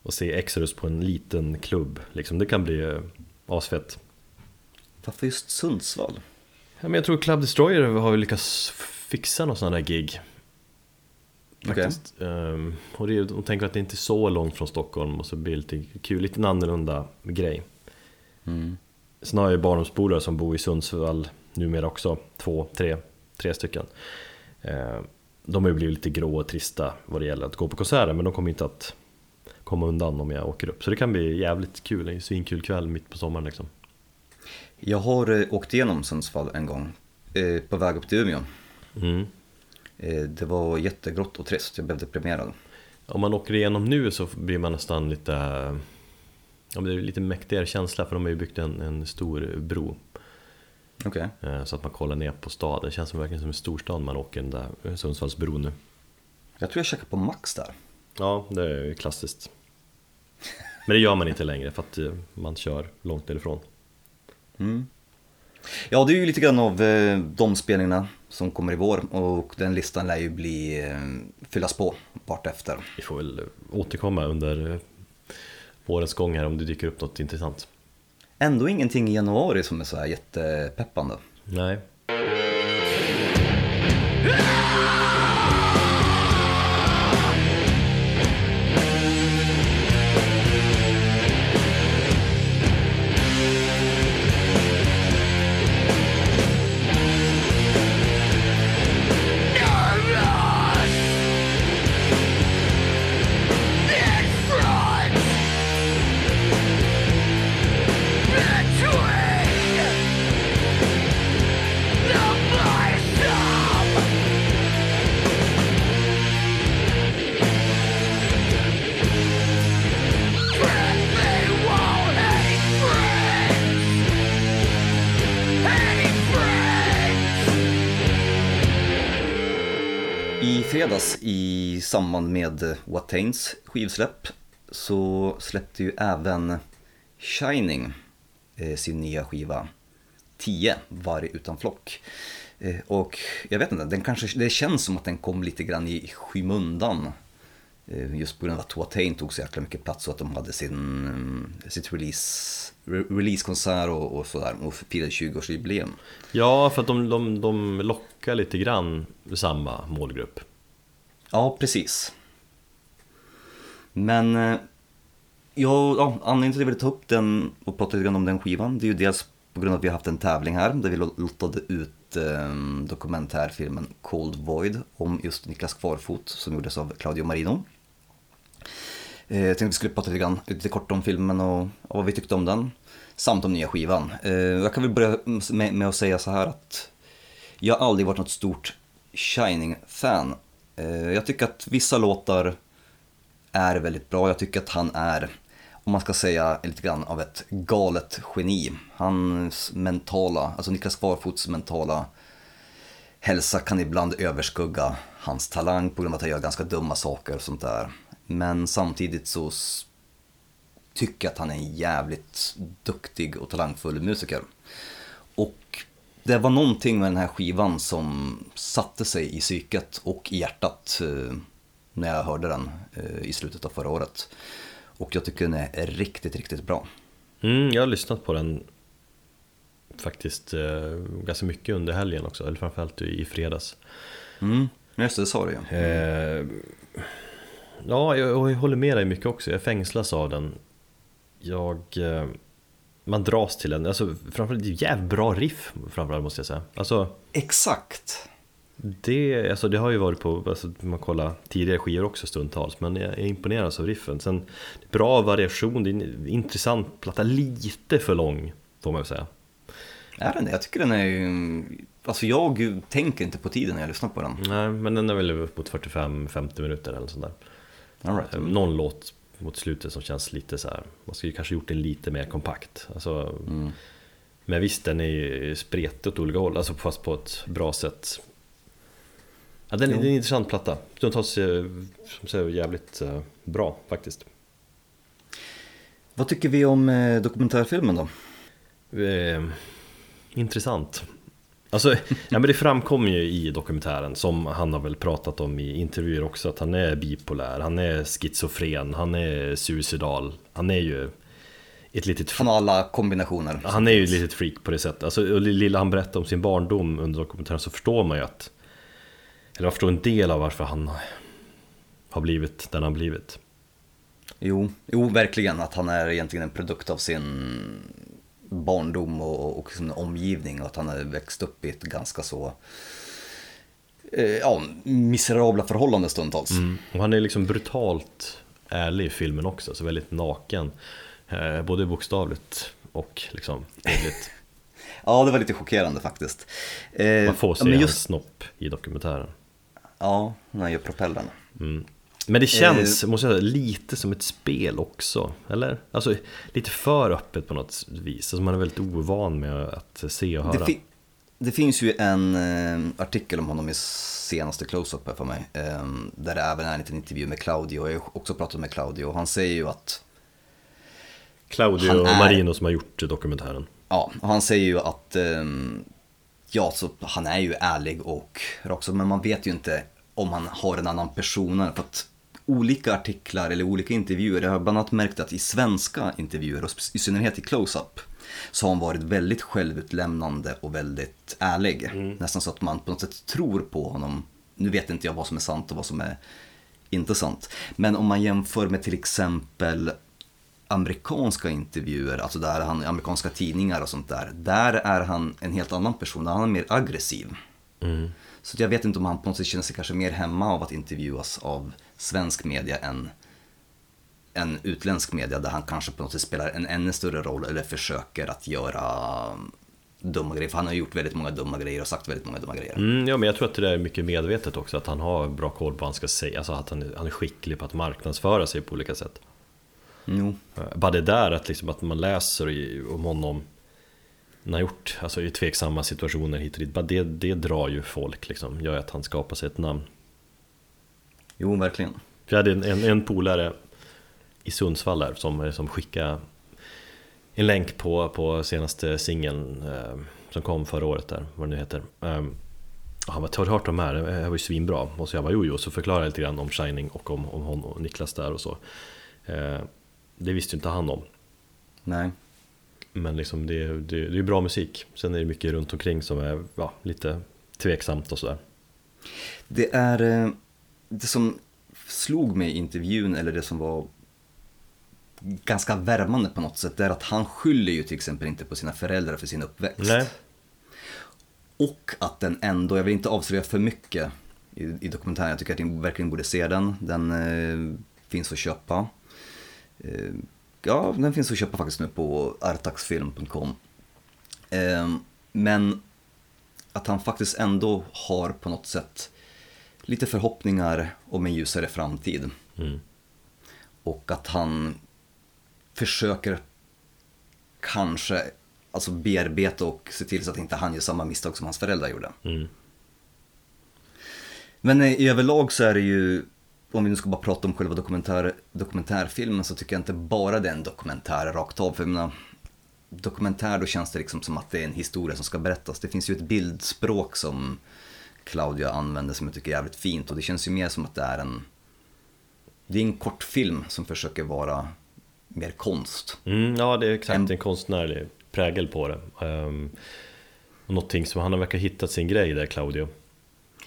Och se Exodus på en liten klubb liksom. Det kan bli eh, asfett Varför just Sundsvall? ja, men Jag tror Club Destroyer har lyckats fixa någon sån här gig Faktiskt. Ehm, och det är, de tänker att det inte är så långt från Stockholm och så blir det lite kul, lite en annorlunda grej Mm. Sen har jag ju barndomspolare som bor i Sundsvall numera också, två, tre, tre stycken. Eh, De har ju blivit lite grå och trista vad det gäller att gå på konserter men de kommer inte att komma undan om jag åker upp. Så det kan bli jävligt kul, en svinkul kväll mitt på sommaren liksom. Jag har eh, åkt igenom Sundsvall en gång, eh, på väg upp till Umeå. Mm. Eh, det var jättegrått och trist, jag blev deprimerad. Om man åker igenom nu så blir man nästan lite Ja, det är lite mäktigare känsla för de har ju byggt en, en stor bro Okej. eh, Så att man kollar ner på staden, det känns som, verkligen som en storstad man åker den där Sundsvallsbron nu Jag tror jag checkade på Max där. Ja, det är ju klassiskt. Men det gör man inte längre för att eh, man kör långt därifrån. Mm. Ja, det är ju lite grann av eh, de spelningarna som kommer i vår och den listan lär ju bli, eh, fyllas på vartefter. Vi får väl återkomma under eh, vårens gång här om det dyker upp något intressant. Ändå ingenting i januari som är så här jättepeppande. Nej. I i samband med Watains skivsläpp så släppte ju även Shining eh, sin nya skiva 10, Varg utan flock. Eh, och jag vet inte, den kanske, det känns som att den kom lite grann i skymundan. Eh, just på grund av att Watain tog så jäkla mycket plats och att de hade sin, sitt release, re- releasekonsert och, och sådär och firade 20-årsjubileum. Ja, för att de, de, de lockar lite grann samma målgrupp. Ja, precis. Men eh, jag, ja, anledningen till att jag ville ta upp den och prata lite grann om den skivan, det är ju dels på grund av att vi har haft en tävling här där vi lottade ut eh, dokumentärfilmen Cold Void om just Niklas Kvarfot som gjordes av Claudio Marino. Eh, jag tänkte att vi skulle prata lite, grann, lite kort om filmen och, och vad vi tyckte om den. Samt om nya skivan. Eh, jag kan väl börja med, med att säga så här att jag har aldrig varit något stort Shining-fan. Eh, jag tycker att vissa låtar är väldigt bra. Jag tycker att han är, om man ska säga lite grann av ett galet geni. Hans mentala, alltså Niklas Kvarfots mentala hälsa kan ibland överskugga hans talang på grund av att han gör ganska dumma saker och sånt där. Men samtidigt så tycker jag att han är en jävligt duktig och talangfull musiker. Det var någonting med den här skivan som satte sig i psyket och i hjärtat eh, när jag hörde den eh, i slutet av förra året. Och jag tycker den är riktigt, riktigt bra. Mm, jag har lyssnat på den faktiskt eh, ganska mycket under helgen också, eller framförallt i fredags. Mm, just det, det sa du ju. Eh, ja, jag, jag håller med dig mycket också. Jag fängslas av den. Jag... Eh, man dras till den. Alltså, framförallt det är jävligt bra riff, framförallt måste jag säga. Alltså, Exakt. det, alltså, det har ju varit på, alltså, man kollar tidigare skivor också stundtals, men jag är imponerad av riffen. Sen, bra variation, det är en intressant platta, lite för lång, får man väl säga. Är den det? Jag tycker den är ju... Alltså jag tänker inte på tiden när jag lyssnar på den. Nej, men den är väl upp mot 45-50 minuter eller sånt där. All right. Eh, Någon låt mot slutet som känns lite så här. Man skulle kanske gjort den lite mer kompakt. Alltså, Mm. Men visst, den är ju spretig åt olika håll, alltså fast på ett bra sätt. Ja, den, är en intressant platta. Stundtals eh, som säger jävligt eh, bra faktiskt. Vad tycker vi om eh, dokumentärfilmen då? Eh, intressant. Alltså, ja, men det framkommer ju i dokumentären, som han har väl pratat om i intervjuer också, att han är bipolär, han är schizofren, han är suicidal, han är ju ett litet Han har alla kombinationer. Han är ju ett litet freak på det sättet. Alltså, och lilla han berättar om sin barndom under dokumentären så förstår man ju att Eller man förstår en del av varför han har blivit den han blivit. Jo, jo, verkligen att han är egentligen en produkt av sin barndom och, och sin omgivning och att han har växt upp i ett ganska så eh, ja, miserabla förhållanden stundtals. Och han är liksom brutalt ärlig i filmen också, så väldigt naken. Eh, både bokstavligt och liksom bildligt. Ja, det var lite chockerande faktiskt. Eh, Man får se ja, men hans just, snopp i dokumentären. Ja, när han gör propellrarna. Men det känns, måste jag säga, lite som ett spel också, eller? Alltså lite för öppet på något vis, alltså man är väldigt ovan med att se och höra. Det, fi- det finns ju en eh, artikel om honom i senaste close-up här för mig. Eh, där det även är en liten intervju med Claudio. Jag har också pratat med Claudio och han säger ju att Claudio och Marino som har gjort dokumentären. Ja, och han säger ju att ehm, ja, så han är ju ärlig och rak, så- men man vet ju inte om han har en annan persona. För att olika artiklar eller olika intervjuer, jag har bland annat märkt att i svenska intervjuer och i synnerhet i close-up så har han varit väldigt självutlämnande och väldigt ärlig. Nästan så att man på något sätt tror på honom. Nu vet inte jag vad som är sant och vad som är inte sant. Men om man jämför med till exempel amerikanska intervjuer, alltså där han, amerikanska tidningar och sånt där, där är han en helt annan person, där han är mer aggressiv. Så jag vet inte om han på något sätt känner sig kanske mer hemma av att intervjuas av svensk media än, än utländsk media, där han kanske på något sätt spelar en ännu större roll eller försöker att göra dumma grejer, för han har gjort väldigt många dumma grejer och sagt väldigt många dumma grejer. Mm, ja, men jag tror att det där är mycket medvetet också, att han har bra koll på vad han ska säga, alltså att han är, han är skicklig på att marknadsföra sig på olika sätt. Jo, Eh, Bara det där att, liksom, att man läser om honom när han gjort, alltså i tveksamma situationer hit och dit, bara det, det drar ju folk liksom, gör att han skapar sig ett namn. Jo verkligen. Jag hade en, en, en polare i Sundsvall där som, som skickade en länk på, på senaste singeln eh, som kom förra året där, vad det nu heter. Eh, han bara, har du hört de här? Det här var ju svinbra. Och så jag bara, jo jo, så förklarade jag lite grann om Shining och om, om hon och Niklas där och så. Eh, det visste ju inte han om. Nej. Men liksom det, det, det är bra musik. Sen är det mycket runt omkring som är ja, lite tveksamt och sådär. Det är eh, det som slog mig i intervjun, eller det som var ganska värmande på något sätt, är att han skyller ju till exempel inte på sina föräldrar för sin uppväxt. Nej. Och att den ändå, jag vill inte avslöja för mycket i, i dokumentären, jag tycker att ni verkligen borde se den. Den eh, finns att köpa. Eh, ja, den finns att köpa faktiskt nu på artaxfilm.com. Eh, men att han faktiskt ändå har på något sätt lite förhoppningar om en ljusare framtid. Mm. Och att han försöker kanske alltså bearbeta och se till så att inte han gör samma misstag som hans föräldrar gjorde. Mm. Men eh, i överlag så är det ju, om vi nu ska bara prata om själva dokumentär, dokumentärfilmen så tycker jag inte bara det är en dokumentär rakt av. För jag menar, dokumentär då känns det liksom som att det är en historia som ska berättas. Det finns ju ett bildspråk som Claudia använder som jag tycker är jävligt fint och det känns ju mer som att det är en det är en kortfilm som försöker vara mer konst. Mm, ja, det är exakt en, en konstnärlig prägel på det. Um, någonting som han har verkar hittat sin grej där, Claudio.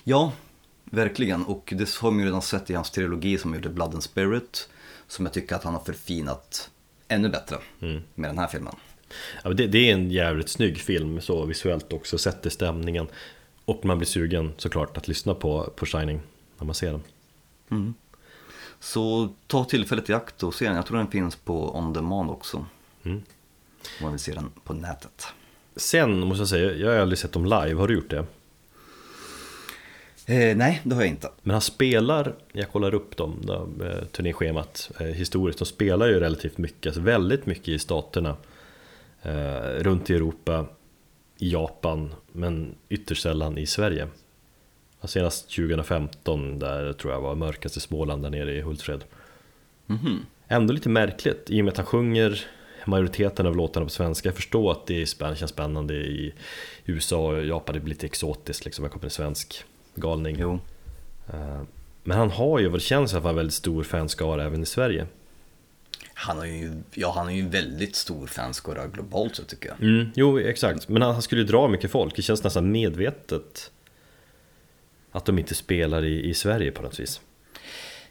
Ja, verkligen. Och det har man ju redan sett i hans trilogi som gjorde Blood and Spirit. Som jag tycker att han har förfinat ännu bättre mm. med den här filmen. Ja, det, det, är en jävligt snygg film så visuellt också, sätter stämningen. Och man blir sugen såklart att lyssna på, på Shining när man ser den. Mm. Så ta tillfället i akt och se den. Jag tror den finns på on demand också. Mm. Om man vill se den på nätet. Sen måste jag säga, jag har aldrig sett dem live. Har du gjort det? Eh, nej, det har jag inte. Men han spelar, jag kollar upp dem, då, eh, turnéschemat eh, historiskt, de spelar ju relativt mycket, alltså väldigt mycket i staterna. Eh, runt i Europa, i Japan, men ytterst sällan i Sverige. Senast 2015 där tror jag var mörkaste Småland där nere i Hultsfred. Mm -hmm. Ändå lite märkligt i och med att han sjunger majoriteten av låtarna på svenska. Jag förstår att det känns spännande i USA och Japan, det blir lite exotiskt liksom. Jag kommer en svensk galning. Jo. Eh, men han har ju vad det känns att vara väldigt stor fanskara även i Sverige. Han har ju, ja, han har ju en väldigt stor fanskara globalt så tycker jag. Mm, jo, exakt. Men han, han skulle dra mycket folk. Det känns nästan medvetet att de inte spelar i, i Sverige på något vis.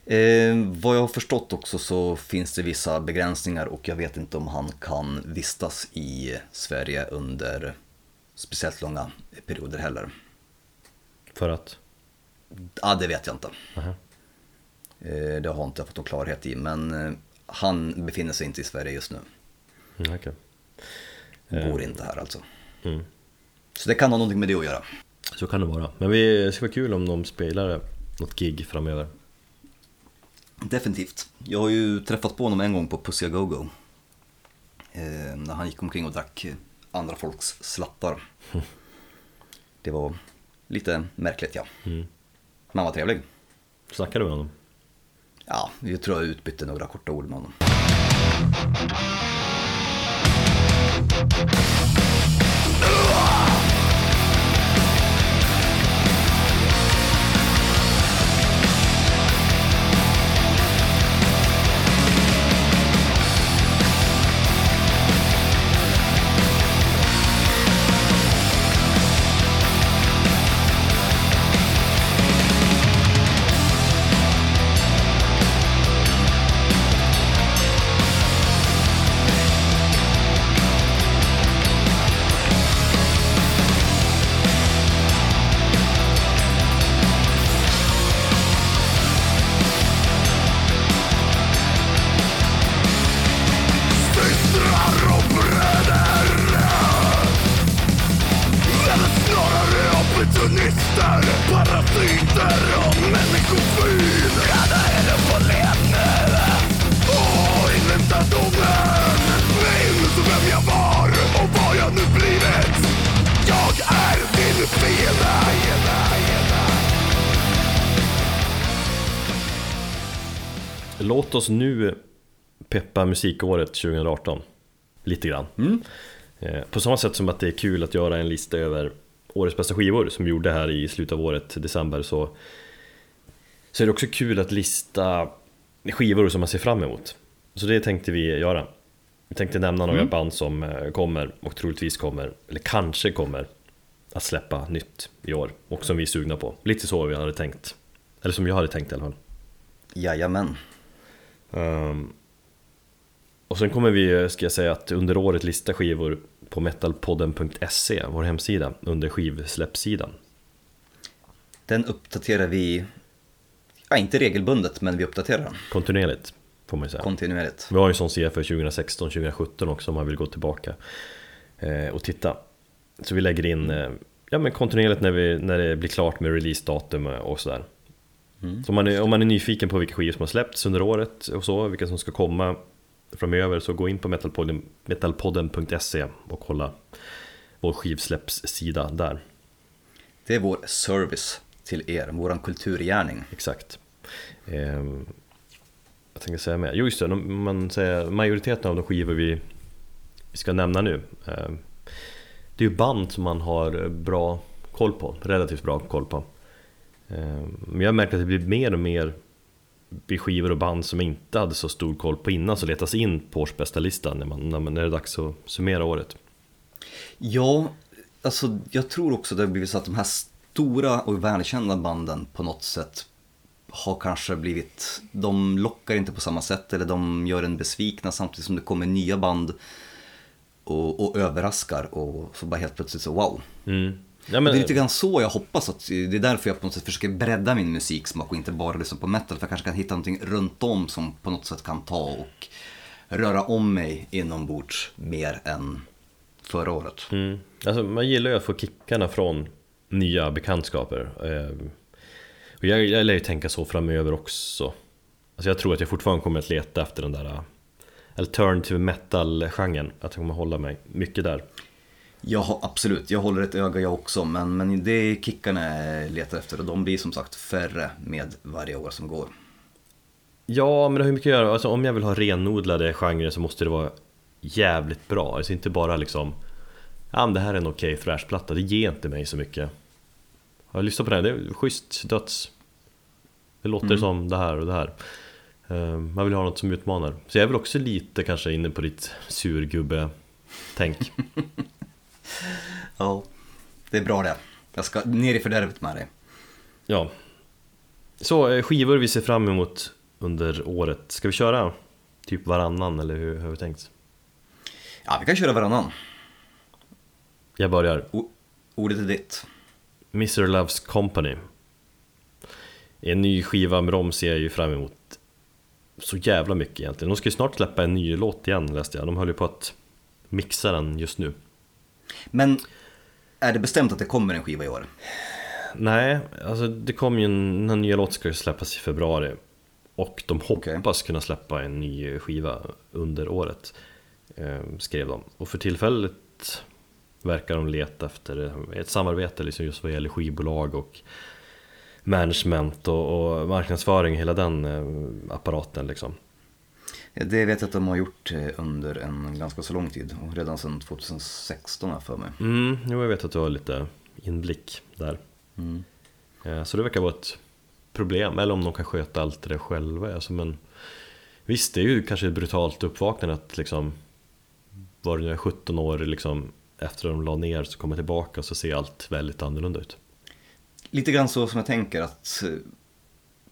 Eh, vad jag har förstått också så finns det vissa begränsningar och jag vet inte om han kan vistas i Sverige under speciellt långa perioder heller. För att? Ja, det vet jag inte. Uh -huh. Det har inte jag fått någon klarhet i, men eh, han befinner sig inte i Sverige just nu. Mm, okay. Bor inte här alltså. Mm. Så det kan ha någonting med det att göra. Så kan det vara. Men det ska vara kul om de spelar något gig framöver. Definitivt. Jag har ju träffat på honom en gång på Pussy Go Go. Eh, när han gick omkring och drack andra folks slattar. Det var lite märkligt ja. Mm. Men han var trevlig. Snackade du med honom? Ja, jag tror jag utbytte några korta ord med honom. Oss nu peppa musikåret 2018 Lite grann. Mm. Eh, på samma sätt som att det är kul att göra en lista över årets bästa skivor som vi gjorde här i slutet av året, december så Så är det också kul att lista skivor som man ser fram emot. Så det tänkte vi göra. Vi tänkte nämna några mm. band som eh, kommer och troligtvis kommer, eller kanske kommer Att släppa nytt i år och som vi är sugna på. Lite så vi hade tänkt. Eller som jag hade tänkt i alla fall. Jajamän Um, och sen kommer vi, ska jag säga, att under året lista skivor på metalpodden.se, vår hemsida, under skivsläppssidan. Den uppdaterar vi, ja inte regelbundet, men vi uppdaterar den. Kontinuerligt, får man ju säga. Kontinuerligt. Vi har ju en sån sida för 2016-2017 också om man vill gå tillbaka eh, och titta. Så vi lägger in eh, ja, men kontinuerligt när, vi, när det blir klart med releasedatum och sådär. Mm. Så om man, är, om man är nyfiken på vilka skivor som har släppts under året och så, vilka som ska komma framöver så gå in på metalpodden, metalpodden.se och kolla vår skivsläppssida där. Det är vår service till er, våran kulturgärning. Exakt. Eh, jag tänker säga mer. Jo just det, man säger majoriteten av de skivor vi, vi ska nämna nu eh, Det är ju band som man har bra koll på, relativt bra koll på. Eh, men jag märkt att det blir mer och mer skivor och band som jag inte hade så stor koll på innan så letas in på årsbästa listan när, man, när, man, när det är dags att summera året. Ja, alltså jag tror också det har blivit så att de här stora och välkända banden på något sätt har kanske blivit, de lockar inte på samma sätt eller de gör en besvikna samtidigt som det kommer nya band och, och överraskar och så bara helt plötsligt så wow. Mm. Ja, men... Det är lite grann så jag hoppas att, det är därför jag på något sätt försöker bredda min musiksmak och inte bara lyssna på metal för jag kanske kan hitta någonting runt om som på något sätt kan ta och röra om mig inombords mer än förra året. Mm. Alltså, man gillar ju att få kickarna från nya bekantskaper. Eh, och jag, jag lär ju tänka så framöver också. Alltså jag tror att jag fortfarande kommer att leta efter den där eh, alternative metal-genren. Att jag kommer hålla mig mycket där. Ja, absolut. Jag håller ett öga jag också. Men, men det är kickarna jag letar efter och de blir som sagt färre med varje år som går. Ja, men det har ju mycket att göra. Alltså, om jag vill ha renodlade genrer så måste det vara jävligt bra. Alltså inte bara liksom Ja men det här är en okej okay thrashplatta, det ger inte mig så mycket Jag lyssnat på den, det är schysst döds Det låter mm. som det här och det här ehm, Man vill ha något som utmanar Så jag är väl också lite kanske inne på ditt surgubbe-tänk Ja, det är bra det Jag ska ner i fördärvet med dig Ja Så eh, skivor vi ser fram emot under året Ska vi köra typ varannan eller hur har vi tänkt? Ja, vi kan köra varannan. Jag börjar. O ordet är ditt. Mr Loves Company. En ny skiva med dem ser jag ju fram emot så jävla mycket egentligen. De ska ju snart släppa en ny låt igen läste jag. De håller ju på att mixa den just nu. Men är det bestämt att det kommer en skiva i år? Nej, alltså det kommer ju en, den nya låt ska släppas i februari. Och de hoppas okay. kunna släppa en ny skiva under året. Eh, skrev de. Och för tillfället verkar de leta efter ett samarbete liksom just vad gäller skivbolag och management och, och marknadsföring, hela den eh, apparaten liksom. Det vet jag att de har gjort eh, under en ganska så lång tid och redan sedan 2016 här för mig. Mm, jo, jag vet att du har lite inblick där. Mm. Så det verkar vara ett problem, eller om de kan sköta allt det själva. Alltså, men visst, det är ju kanske ett brutalt uppvaknande att liksom var det nu 17 år liksom, efter att de la ner så kommer tillbaka och så ser allt väldigt annorlunda ut. Lite grann så som jag tänker att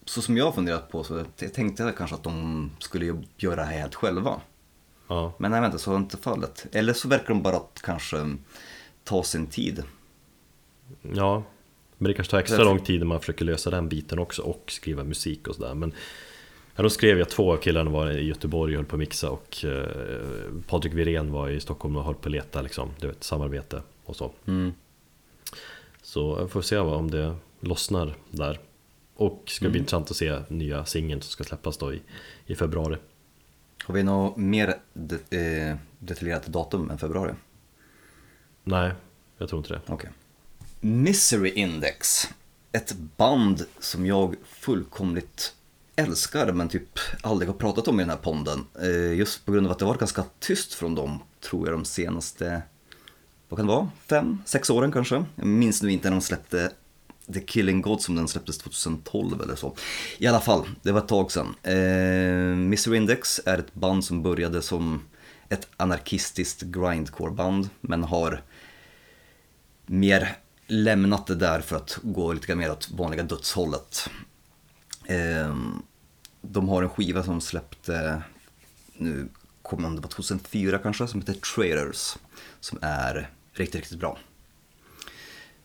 så som jag har funderat på så jag tänkte jag kanske att de skulle göra det här helt själva. Ja. Men nej, vänta, så var inte fallet. Eller så verkar de bara att kanske ta sin tid. Ja, men det kanske tar extra lång tid när man försöker lösa den biten också och skriva musik och sådär. Men Ja, då skrev jag två killarna var i Göteborg och höll på att mixa och eh, Patrik Wirén var i Stockholm och höll på att leta liksom, du vet, samarbete och så. Mm. Så jag får se om det lossnar där. Och ska mm. bli intressant att se nya singeln som ska släppas då i, i februari. Har vi något mer de, eh, detaljerat datum än februari? Nej, jag tror inte det. Okay. Misery Index. Ett band som jag fullkomligt älskar men typ aldrig har pratat om i den här podden. Eh, just på grund av att det varit ganska tyst från dem, tror jag, de senaste, vad kan det vara, fem, sex åren kanske. Jag minns nu inte när de släppte The Killing God som den släpptes 2012 eller så. I alla fall, det var ett tag sedan. Eh, Mr Index är ett band som började som ett anarkistiskt grindcore-band men har mer lämnat det där för att gå lite mer åt vanliga dödshållet. Eh, de har en skiva som släppte, nu kommer det var 2004 kanske, som heter Traders. Som är riktigt, riktigt bra.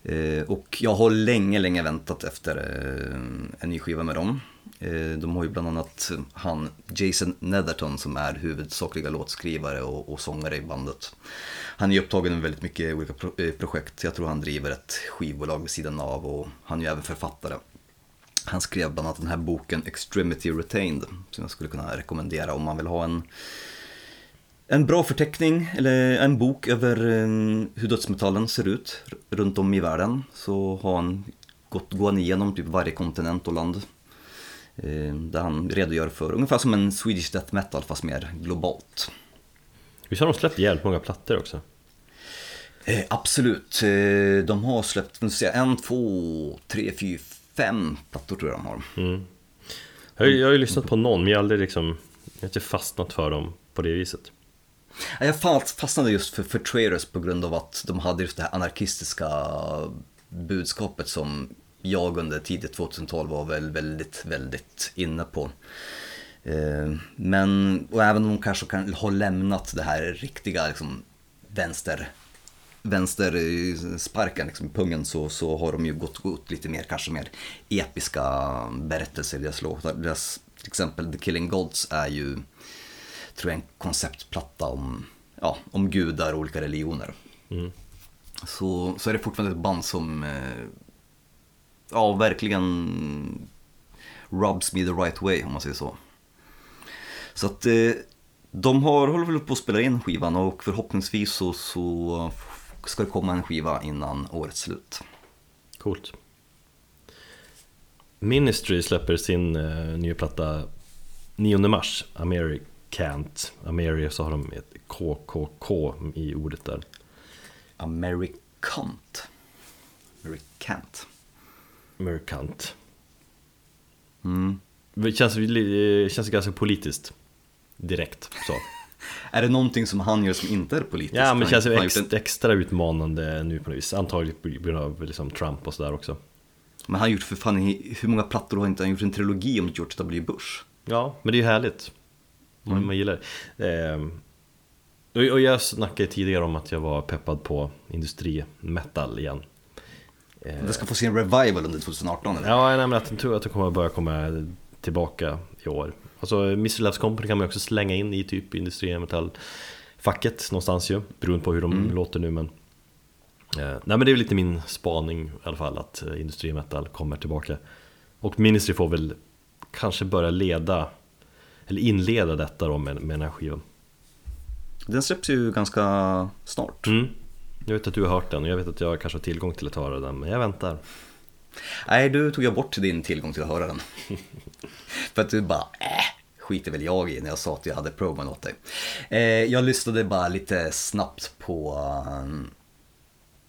Eh, och jag har länge, länge väntat efter eh, en ny skiva med dem. Eh, de har ju bland annat han Jason Netherton som är huvudsakliga låtskrivare och, och sångare i bandet. Han är upptagen med väldigt mycket olika projekt. Jag tror han driver ett skivbolag vid sidan av och han är ju även författare. Han skrev bland annat den här boken Extremity Retained som jag skulle kunna rekommendera om man vill ha en, en bra förteckning eller en bok över um, hur dödsmetallen ser ut runt om i världen. Så har han gått, går han igenom typ varje kontinent och land. Eh, där han redogör för, ungefär som en Swedish Death Metal fast mer globalt. Visst har de släppt jävligt många plattor också? Eh, absolut, eh, de har släppt säga, en, två, tre, fyra, fem plattor tror jag de har. Mm. Jag, har ju- jag har ju lyssnat på någon men jag har aldrig liksom Jag har inte fastnat för dem på det viset jag fastnade just för, för Traitors på grund av att de hade just det här anarkistiska budskapet som jag under tidigt 2012 var väl väldigt, väldigt inne på. Eh, men, och även om de kanske kan ha lämnat det här riktiga liksom, vänster vänstersparken eh, liksom, i pungen så, så har de ju gått, gått lite mer, kanske mer episka berättelser i deras låtar. Deras, till exempel The Killing Gods är ju, tror jag, en konceptplatta om, ja, om gudar och olika religioner. mm. Så, så är det fortfarande ett band som, eh, ja, verkligen rubs me the right way om man säger så. Så att eh, de har, håller väl på att spela in skivan och förhoppningsvis så, så ska det komma en skiva innan årets slut. Coolt Ministry släpper sin eh, nya platta 9 mars Americant Ameri så har de ett KKK i ordet där Americant. Americant. Americant Mm. Det känns, det känns ganska politiskt Direkt så Är det någonting som han gör som inte är politiskt? Ja men det känns ju Han har ex, gjort en- extra utmanande nu på något vis Antagligen på grund av liksom Trump och sådär också Men han har gjort för fan, hur många plattor har inte han gjort en trilogi om George W. Bush? Ja, men det är ju härligt. Man, man gillar det. Ehm, och, jag snackade tidigare om att jag var peppad på industrimetal igen. Ehm, Det ska få sin revival under 2018 eller? ja, nej, men att jag tror att det kommer börja komma tillbaka i år. Alltså, Mr. Loves Company kan man också slänga in i typ industrimetall-facket någonstans ju. Beroende på hur de låter nu men eh, Nej men det är väl lite min spaning i alla fall att eh, industrimetal kommer tillbaka. Och Ministry får väl kanske börja leda eller inleda detta då med, med den här skivan. Den släpps ju ganska snart. Mm. Jag vet att du har hört den och jag vet att jag kanske har tillgång till att höra den men jag väntar. Nej, du tog jag bort din tillgång till att höra den. För att du bara, äh, skiter väl jag i när jag sa att jag hade proben åt dig. Eh, jag lyssnade bara lite snabbt på eh,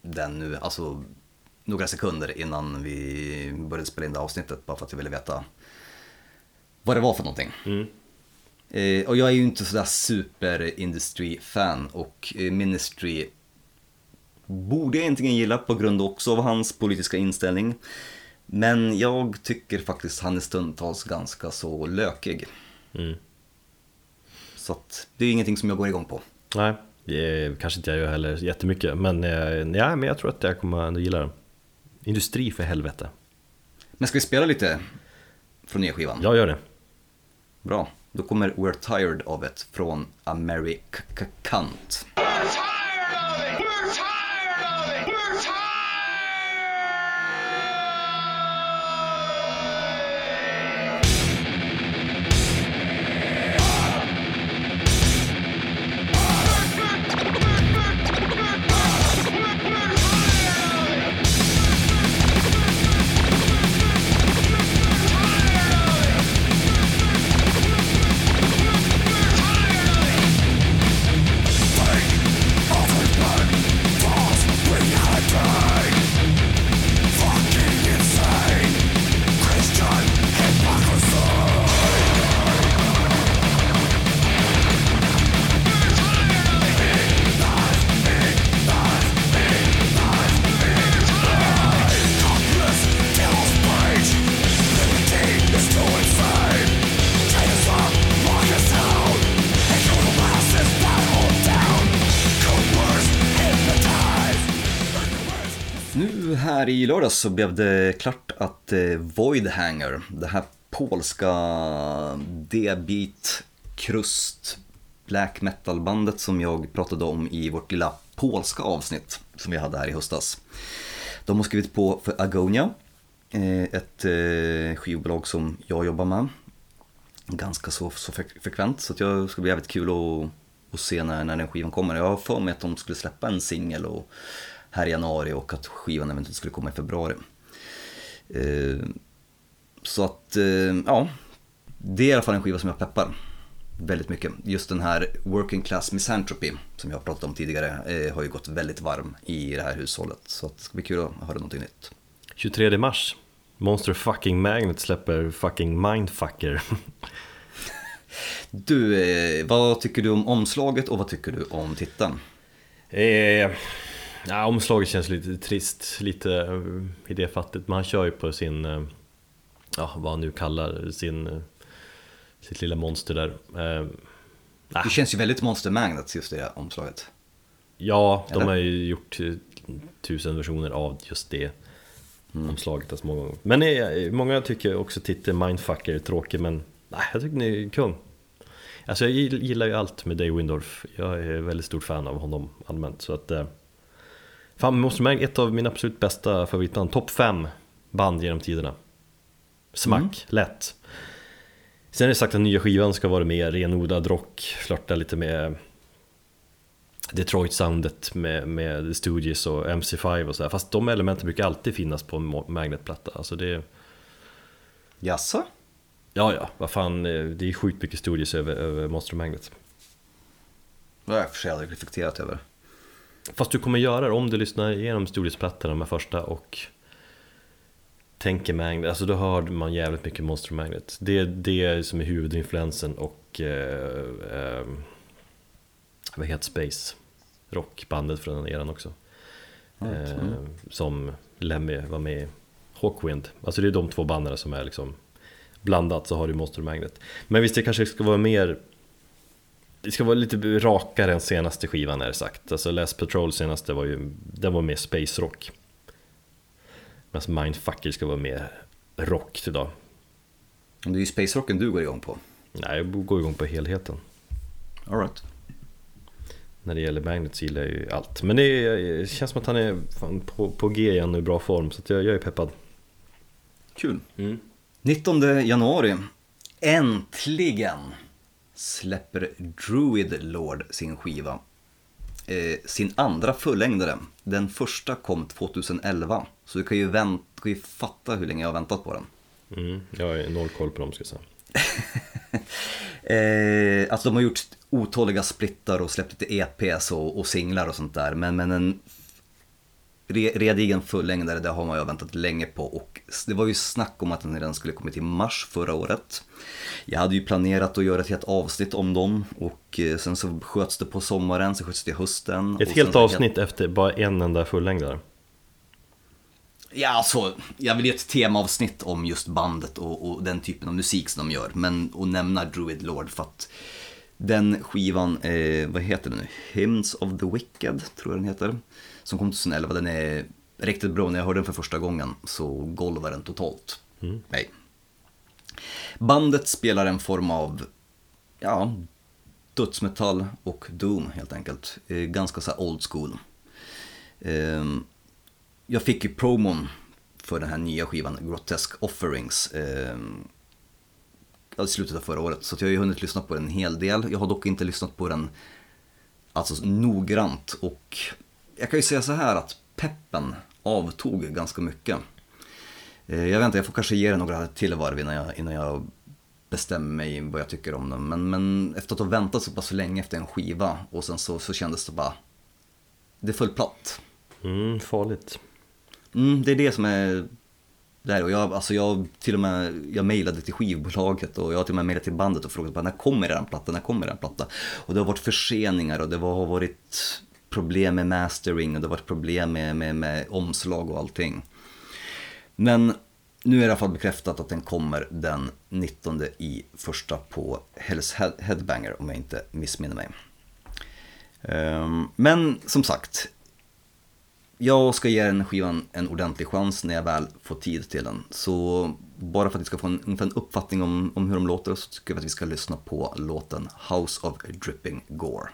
den nu, alltså några sekunder innan vi började spela in det avsnittet. Bara för att jag ville veta vad det var för någonting. Mm. Eh, och jag är ju inte sådär super industry-fan och eh, Ministry borde jag egentligen gilla på grund också av hans politiska inställning. Men jag tycker faktiskt han är stundtals ganska så lökig. Mm. Så att det är ingenting som jag går igång på. Nej, det kanske inte jag gör heller jättemycket men, eh, ja, men jag tror att jag kommer ändå gilla den. Industri för helvete. Men ska vi spela lite från nya skivan? Jag gör det. Bra. Då kommer We're Tired of It från Americant. We're i lördags så blev det klart att eh, Voidhanger, det här polska D-beat krust black metal bandet som jag pratade om i vårt lilla polska avsnitt som vi hade här i höstas. De har skrivit på för Agonia, eh, ett eh, skivbolag som jag jobbar med ganska så, så frekvent så att jag ska bli jävligt kul att, att se när, när den skivan kommer. Jag har för mig att de skulle släppa en singel och här i januari och att skivan eventuellt skulle komma i februari. Eh, så att, eh, ja, det är i alla fall en skiva som jag peppar väldigt mycket. Just den här Working Class Misanthropy som jag har pratat om tidigare eh, har ju gått väldigt varm i det här hushållet. Så det ska bli kul att höra någonting nytt. 23 mars Monster fucking Magnet släpper fucking Mindfucker Du, vad tycker du om omslaget och vad tycker du om titeln? eh, ja, Omslaget känns lite trist, lite eh, idéfattigt Men han kör ju på sin, eh, ja vad han nu kallar sin, eh, sitt lilla monster där Det känns ju väldigt Monster Magnet just det omslaget. Ja, de Eller? har ju gjort tusen versioner av just det omslaget alltså många gånger. Men eh, många tycker också titeln Mindfucker är tråkig men nej, jag tycker ni är kung. Alltså jag gillar ju allt med Dave Windorf. Jag är väldigt stort fan av honom allmänt så att Fan, Monster Mag ett av mina absolut bästa favoritband. Topp 5 band genom tiderna. Smack, lätt. Sen är det sagt att nya skivan ska vara mer renodlad rock, flörta lite med Detroit-soundet med, med Stooges och MC5 och sådär. Fast de elementen brukar alltid finnas på en Magnet-platta. Alltså det... Jaså? Ja, ja, vad fan, eh, det är sjukt mycket Stooges över, över Monster Magnet. Det har jag för sig aldrig reflekterat över. Fast du kommer göra det om du lyssnar igenom Stooges-plattorna, de här första och tänker Magnet, alltså då hör man jävligt mycket Monster Magnet. Det är det som är huvudinfluensen och eh, eh, vad heter Space? Rockbandet från den eran också. Eh, som Lemmy var med i. Hawkwind, alltså det är de två banden som är liksom blandat så har du Monster Magnet. Men visst det kanske ska vara mer det ska vara lite rakare än senaste skivan är det sagt. Alltså Les Patrol senaste var ju, den var mer space rock. Medan Mindfucker ska vara mer rock idag. Det är ju Space Rocken du går igång på. Nej, jag går igång på helheten. All right. När det gäller Magnet så gillar jag ju allt. Men det, är, det känns som att han är på, på G igen och i bra form. Så jag, jag är peppad. Kul. 19 januari, äntligen släpper Druid Lord sin skiva. Eh, sin andra fullängdare. Den första kom 2011. Så du kan ju, vänt, du kan ju fatta hur länge jag har väntat på den. Mm, jag har noll koll på dem ska jag säga. Eh, alltså de har gjort otaliga splittar och släppt lite EPs och, och singlar och sånt där. Men, men en re, redigen fullängdare, det har man ju väntat länge på. Och det var ju snack om att den redan skulle kommit i mars förra året. Jag hade ju planerat att göra ett helt avsnitt om dem och eh, sen så sköts det på sommaren, så sköts det i hösten. Ett helt sen avsnitt efter bara en enda fullängdare. Ja, alltså, jag vill ge ett temaavsnitt om just bandet och, och den typen av musik som de gör. Men att nämna Druid Lord för att den skivan, eh, vad heter den nu? Hymns of the Wicked, tror jag den heter. Som kom 2011, den är riktigt bra. När jag hörde den för första gången så golvar den totalt. Nej. Bandet spelar en form av, ja, dödsmetall och doom helt enkelt. Eh, ganska så old school. Ehm, jag fick ju promon för den här nya skivan, Grotesque Offerings, eh, i slutet av förra året. Så jag har ju hunnit lyssna på den en hel del. Jag har dock inte lyssnat på den alltså, noggrant. Och jag kan ju säga så här att peppen avtog ganska mycket. Eh, jag vet inte, jag får kanske ge den några till varv innan jag, innan jag bestämmer mig vad jag tycker om den. Men, men efter att ha väntat så pass länge efter en skiva och sen så, så kändes det bara, det föll platt. Mm, farligt. Mm, det är det som är där och jag, alltså jag till och med, jag mejlade till skivbolaget och jag har till och med mejlat till bandet och frågat bara, när kommer eran platta, när kommer eran platta? Och det har varit förseningar och det har varit problem med mastering och det har varit problem med, med, med omslag och allting. Men nu är det i alla fall bekräftat att den kommer den 19 i första på Hells Headbanger om jag inte missminner mig. Ehm, men som sagt, jag ska ge den skivan en ordentlig chans när jag väl får tid till den. Så bara för att vi ska få en, ungefär en uppfattning om, om hur de låter så tycker jag att vi ska lyssna på låten House of Dripping Gore.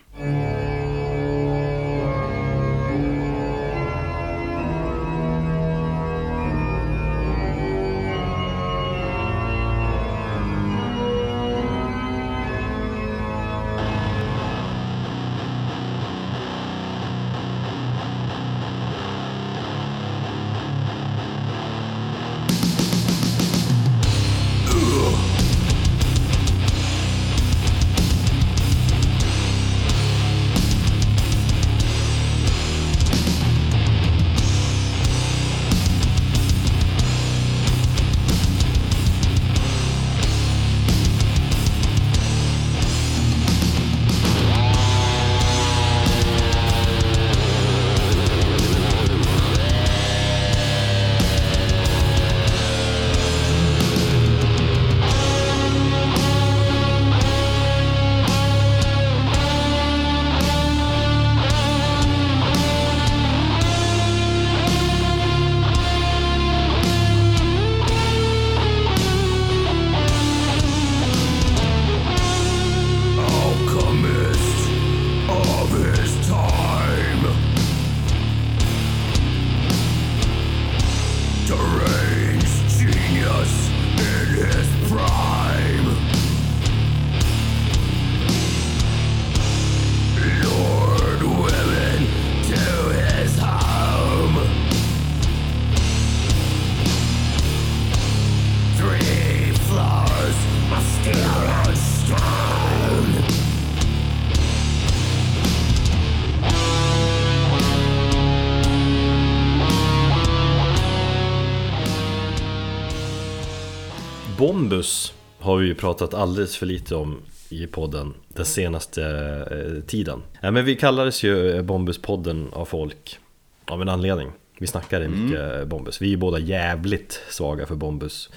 Pratat alldeles för lite om i podden den senaste eh, tiden. Ja, men vi kallades ju Bombuspodden av folk av en anledning. Vi snackade mycket Bombus. Vi är båda jävligt svaga för Bombus.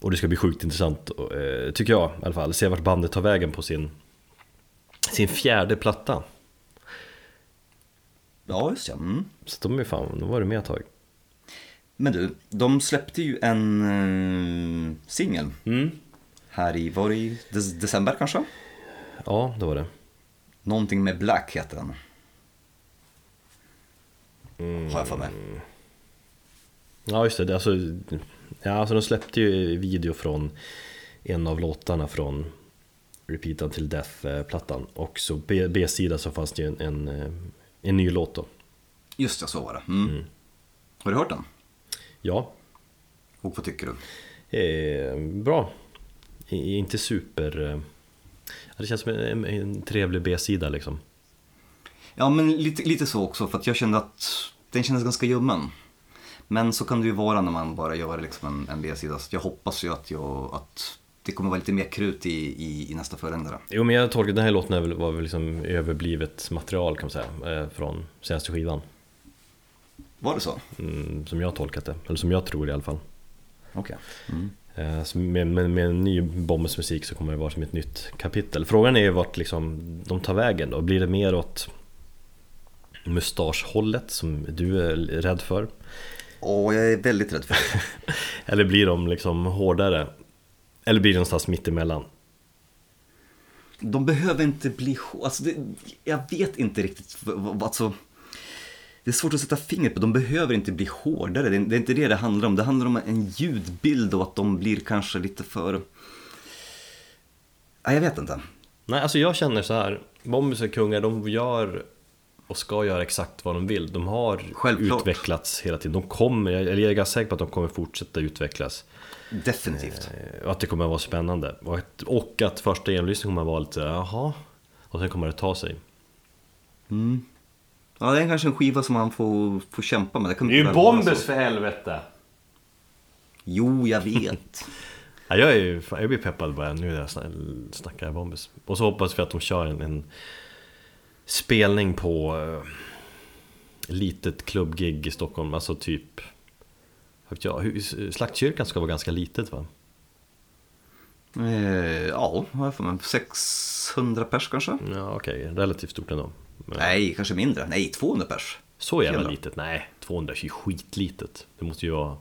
Och det ska bli sjukt intressant, eh, tycker jag i alla fall, se vart bandet tar vägen på sin, sin fjärde platta. Ja, just ja. Mm. Så de är fan, de var det med ett tag. Men du, de släppte ju en uh, singel Mm. Här i, var det i de- december kanske? Ja, det var det. Någonting med Black heter den. Mm. Har jag för mig. Ja just det, alltså, ja, alltså de släppte ju video från en av låtarna från Repeat till Death-plattan och så B-sida så fanns det ju en, en, en ny låt då. Just det, så var det. Mm. Har du hört den? Ja, Och vad tycker du? eh, bra. Inte super... Eh, det känns som en, en trevlig B-sida liksom. Ja, men lite, lite så också, för att jag kände att den kändes ganska ljummen. Men så kan det ju vara när man bara gör liksom en, en B-sida, så jag hoppas ju att, jag, att det kommer vara lite mer krut i, i, i nästa fulländare. Jo men jag tolkar den här låten var väl liksom överblivet material kan man säga, eh, från senaste skivan. Var det så? Mm, som jag tolkat det, eller som jag tror i alla fall. Okej. Mm. Eh, med, med, med en ny Bombers musik så kommer det vara som ett nytt kapitel. Frågan är ju vart liksom de tar vägen då. Blir det mer åt mustaschhållet som du är rädd för? Åh, jag är väldigt rädd för det. Eller blir de liksom hårdare? Eller blir det någonstans mittemellan? De behöver inte bli alltså det, Jag vet inte riktigt alltså, Det är svårt att sätta fingret på, de behöver inte bli hårdare. Det är, det är inte det det handlar om. Det handlar om en ljudbild och att de blir kanske lite för... Nej, jag vet inte. Nej, alltså jag känner så här. Bombers är kungar, de gör och ska göra exakt vad de vill. De har Självklart. utvecklats hela tiden. De kommer, eller jag är ganska säker på att de kommer fortsätta utvecklas. Definitivt. Eh, Och att det kommer att vara spännande. Och att, och att första genomlyssningen kommer att vara lite jaha. Och sen kommer det ta sig. Ja, det är kanske en skiva som man får, får kämpa med. Det, kommer väl vara så. för helvete! Jo, jag vet. Ja, jag, är, ju- fan, jag blir peppad bara nu när jag sna- snackar Bombers. Och så hoppas vi att de kör en, en spelning på uh, litet klubbgig i Stockholm. Alltså typ... hur- Slaktkyrkan ska vara ganska litet va? eh, ja, vad för mig? 600 pers kanske? Ja okej, relativt stort ändå. Men Nej, kanske mindre. Nej, 200 pers. så jävla litet? Nej, 200 är ju skitlitet. Det måste ju vara...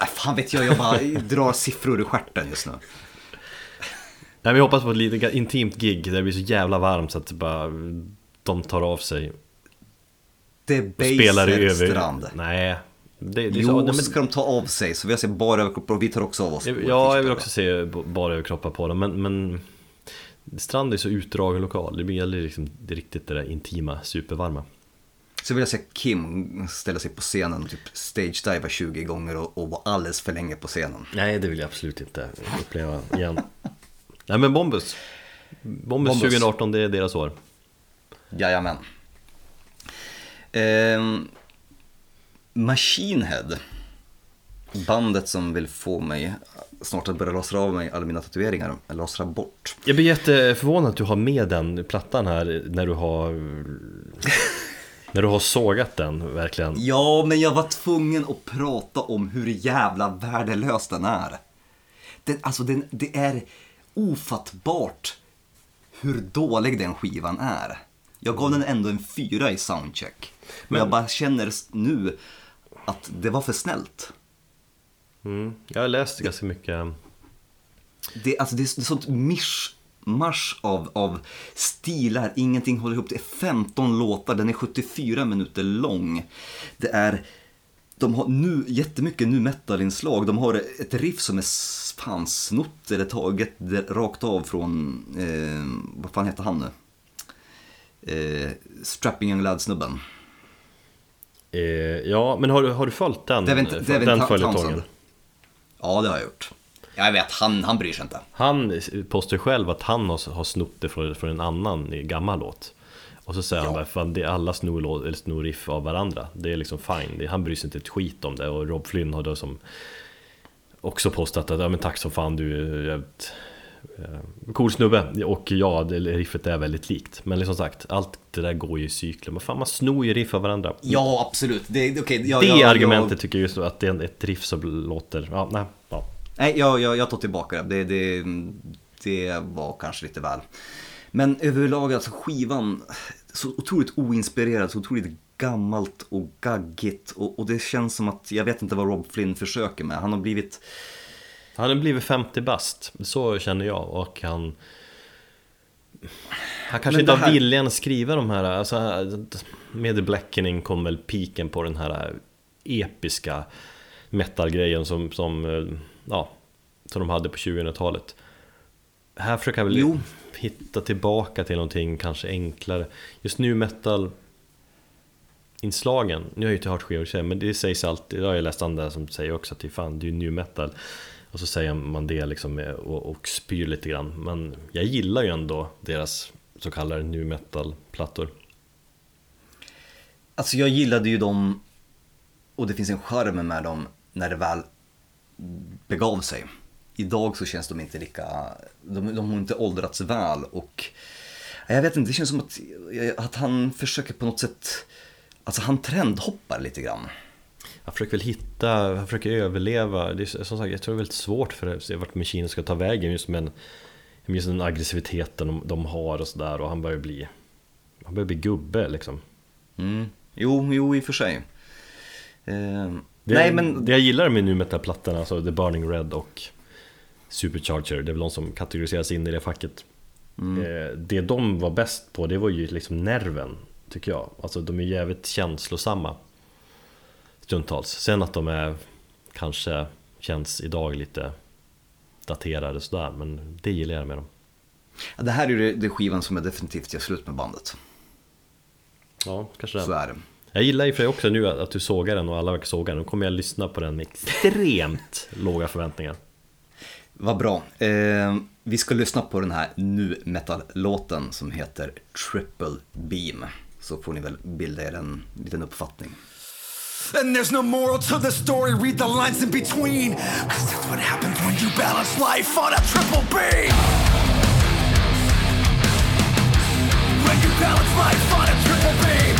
Nej, fan vet jag, jag bara drar siffror ur stjärten just nu. Nej, vi hoppas på ett lite intimt gig där det blir så jävla varmt så att bara, de tar av sig Det är Baser strand. Nej, det, det Jo, så, nej, men, ska de ta av sig, så vi har sett bara överkroppar och vi tar också av oss. Ja, jag vill också se bara överkroppar på dem, men, men Strand är så utdragen lokal, det blir liksom det riktigt det där intima, supervarma. Så vill jag se Kim ställa sig på scenen och typ stage-diva 20 gånger och, och vara alldeles för länge på scenen. Nej, det vill jag absolut inte uppleva igen. Nej men Bombus, Bombus, Bombus. 2018, det är deras år. Jajamän. Ehm, Machine Head. Bandet som vill få mig snart att börja lasra av mig alla mina tatueringar, eller lasra bort. Jag blir jätteförvånad att du har med den plattan här när du har När du har sågat den, verkligen. Ja, men jag var tvungen att prata om hur jävla värdelös den är. Den, alltså, den, det är ofattbart hur dålig den skivan är. Jag gav den ändå en fyra i soundcheck. Men, Men- jag bara känner nu att det var för snällt. Mm. Jag har läst ganska mycket Det, alltså, det är det är sånt mischmasch av, av stilar, ingenting håller ihop. Det är 15 låtar, den är 74 minuter lång. Det är, de har nu jättemycket nu metal-inslag. De har ett riff som är fan snott eller taget det- rakt av från, eh, vad fan heter han nu? Eh, Strapping Young Lad-snubben. eh, Ja, men har du, har du följt den? Devin, Devin den följetongen? Ja, det har jag gjort. Jag vet, han, han bryr sig inte. Han påstår själv att han har, har snott det från, från en annan gammal låt Och så säger han Ja. bara, fan det är alla snor, eller snor riff av varandra Det är liksom fine, det, han bryr sig inte ett skit om det Och Rob Flynn har då som också postat att ja, men tack som fan du är jävligt cool snubbe och ja, det, riffet är väldigt likt Men liksom sagt, allt det där går ju i cykler, men fan man snor ju riff av varandra Ja, absolut. Det, okay, ja, Det ja, argumentet Jag, tycker jag just att det är ett riff som låter, ja nej, ja. nej, jag, jag, jag tar tillbaka det. det. Det, det var kanske lite väl. Men överlag, alltså skivan, så otroligt oinspirerad, så otroligt gammalt och gaggigt. Och, och det känns som att, jag vet inte vad Rob Flynn försöker med. Han har blivit... Han har blivit 50 bast, så känner jag och han Han kanske inte det har här- viljan att skriva de här, alltså Med Blackening kom väl piken på den här episka metal-grejen som, som, ja, som de hade på 2000-talet Här försöker jag väl Jo. hitta tillbaka till någonting kanske enklare. Just nu metal inslagen, nu har jag ju inte hört skivor men det sägs alltid, jag har ju läst andra som säger också att det är fan, det är ju new metal och så säger man det liksom och, och spyr lite grann Men jag gillar ju ändå deras så kallade new metal-plattor Alltså jag gillade ju dem, och det finns en charm med dem, när det väl begav sig. Idag så känns de inte lika, de, de har inte åldrats väl och jag vet inte, det känns som att, att han försöker på något sätt, alltså han trendhoppar lite grann. Jag försöker väl hitta, jag försöker överleva. Det är som sagt, jag tror det är väldigt svårt för att se vart Machine ska ta vägen just med en, just den aggressiviteten de, de har och sådär och han börjar bli Han börjar bli gubbe liksom. Mm. Jo, jo i och för sig. Eh, det, nej men, det jag gillar med nu metal-plattorna, alltså The Burning Red och Supercharger, det är väl de som kategoriseras in i det facket. Eh, Det de var bäst på, det var ju liksom nerven, tycker jag. Alltså de är jävligt känslosamma Stundtals, sen att de är kanske känns idag lite daterade sådär, men det gillar jag med dem det här är ju det, skivan som jag definitivt gör slut med bandet. Ja, kanske det Så är det. Jag gillar och för sig också nu att du sågar den och alla verkar såga den, nu kommer jag lyssna på den med extremt låga förväntningar Vad bra. Eh, vi ska lyssna på den här nu metal-låten som heter Triple Beam. Så får ni väl bilda er en liten uppfattning. And there's no moral to the story, read the lines in between. Cause that's what happens when you balance life on a triple beam. When you balance life on a triple beam.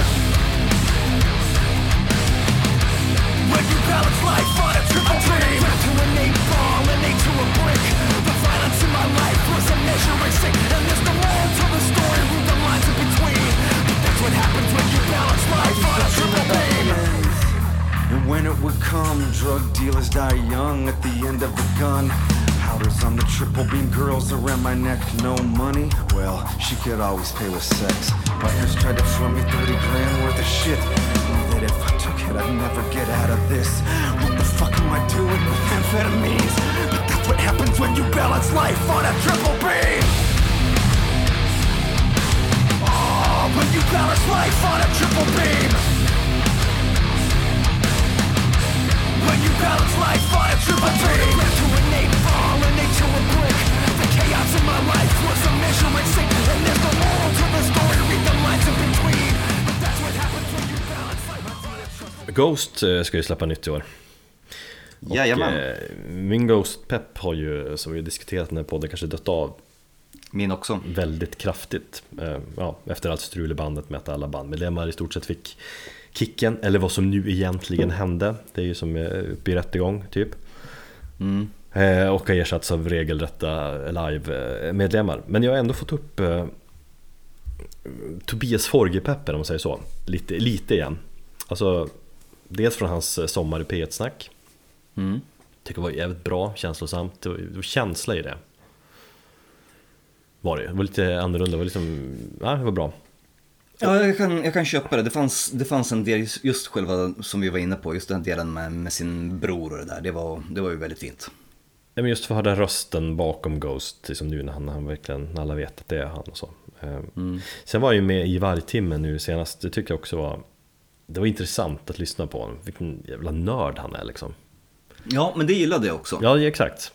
When you balance life on a triple beam. to an eight ball, an eight to a brick. The violence in my life was a measuring stick. And there's no moral to the story, read the lines in between. But that's what happens when you balance life on a triple beam. And when it would come, drug dealers die young at the end of the gun. Powders on the triple beam, girls around my neck, no money. Well, she could always pay with sex. Bikers tried to throw me 30 grand worth of shit. Knew that if I took it, I'd never get out of this. What the fuck am I doing with amphetamines? But that's what happens when you balance life on a triple beam. Oh, when you balance life on a triple beam. When you balance life on a triple beam To an eight ball, an eight to a brick The chaos in my life was a measuring stick And there's no moral to the story, read the lines in between But that's what happens when you balance life on a triple Ghost eh, ska ju släppa nytt i år Och, Jajamän. eh, min Ghost-pepp har ju, som vi diskuterat här podden, kanske dött av Min också. väldigt kraftigt eh, ja, Efter allt strul i bandet med att alla bandmedlemmar i stort sett fick kicken Eller vad som nu egentligen hände. Det är ju som eh, uppe i rättegång typ. Eh, Och har ersatts av regelrätta live-medlemmar. Men jag har ändå fått upp eh, Tobias Forge-peppen om man säger så. Lite, lite igen. Alltså Dels från hans eh, sommar i P1-snack Mm. Tycker det var jävligt bra, känslosamt, det var, det var känsla i det. Var det, det var lite annorlunda, det var liksom, ja det var bra Ja, jag kan, jag kan köpa det. Det fanns, det fanns en del, just- själva som vi var inne på, just den delen med, med sin bror och det där. Det var, det var ju väldigt fint. Ja, men just för att höra rösten bakom Ghost, liksom nu när han, han verkligen, när alla vet att det är han och så Eh, Sen var jag ju med i Vargtimmen nu senast, det tycker jag också var Det var intressant att lyssna på honom, vilken jävla nörd han är liksom Ja, men det gillade jag också. Ja, exakt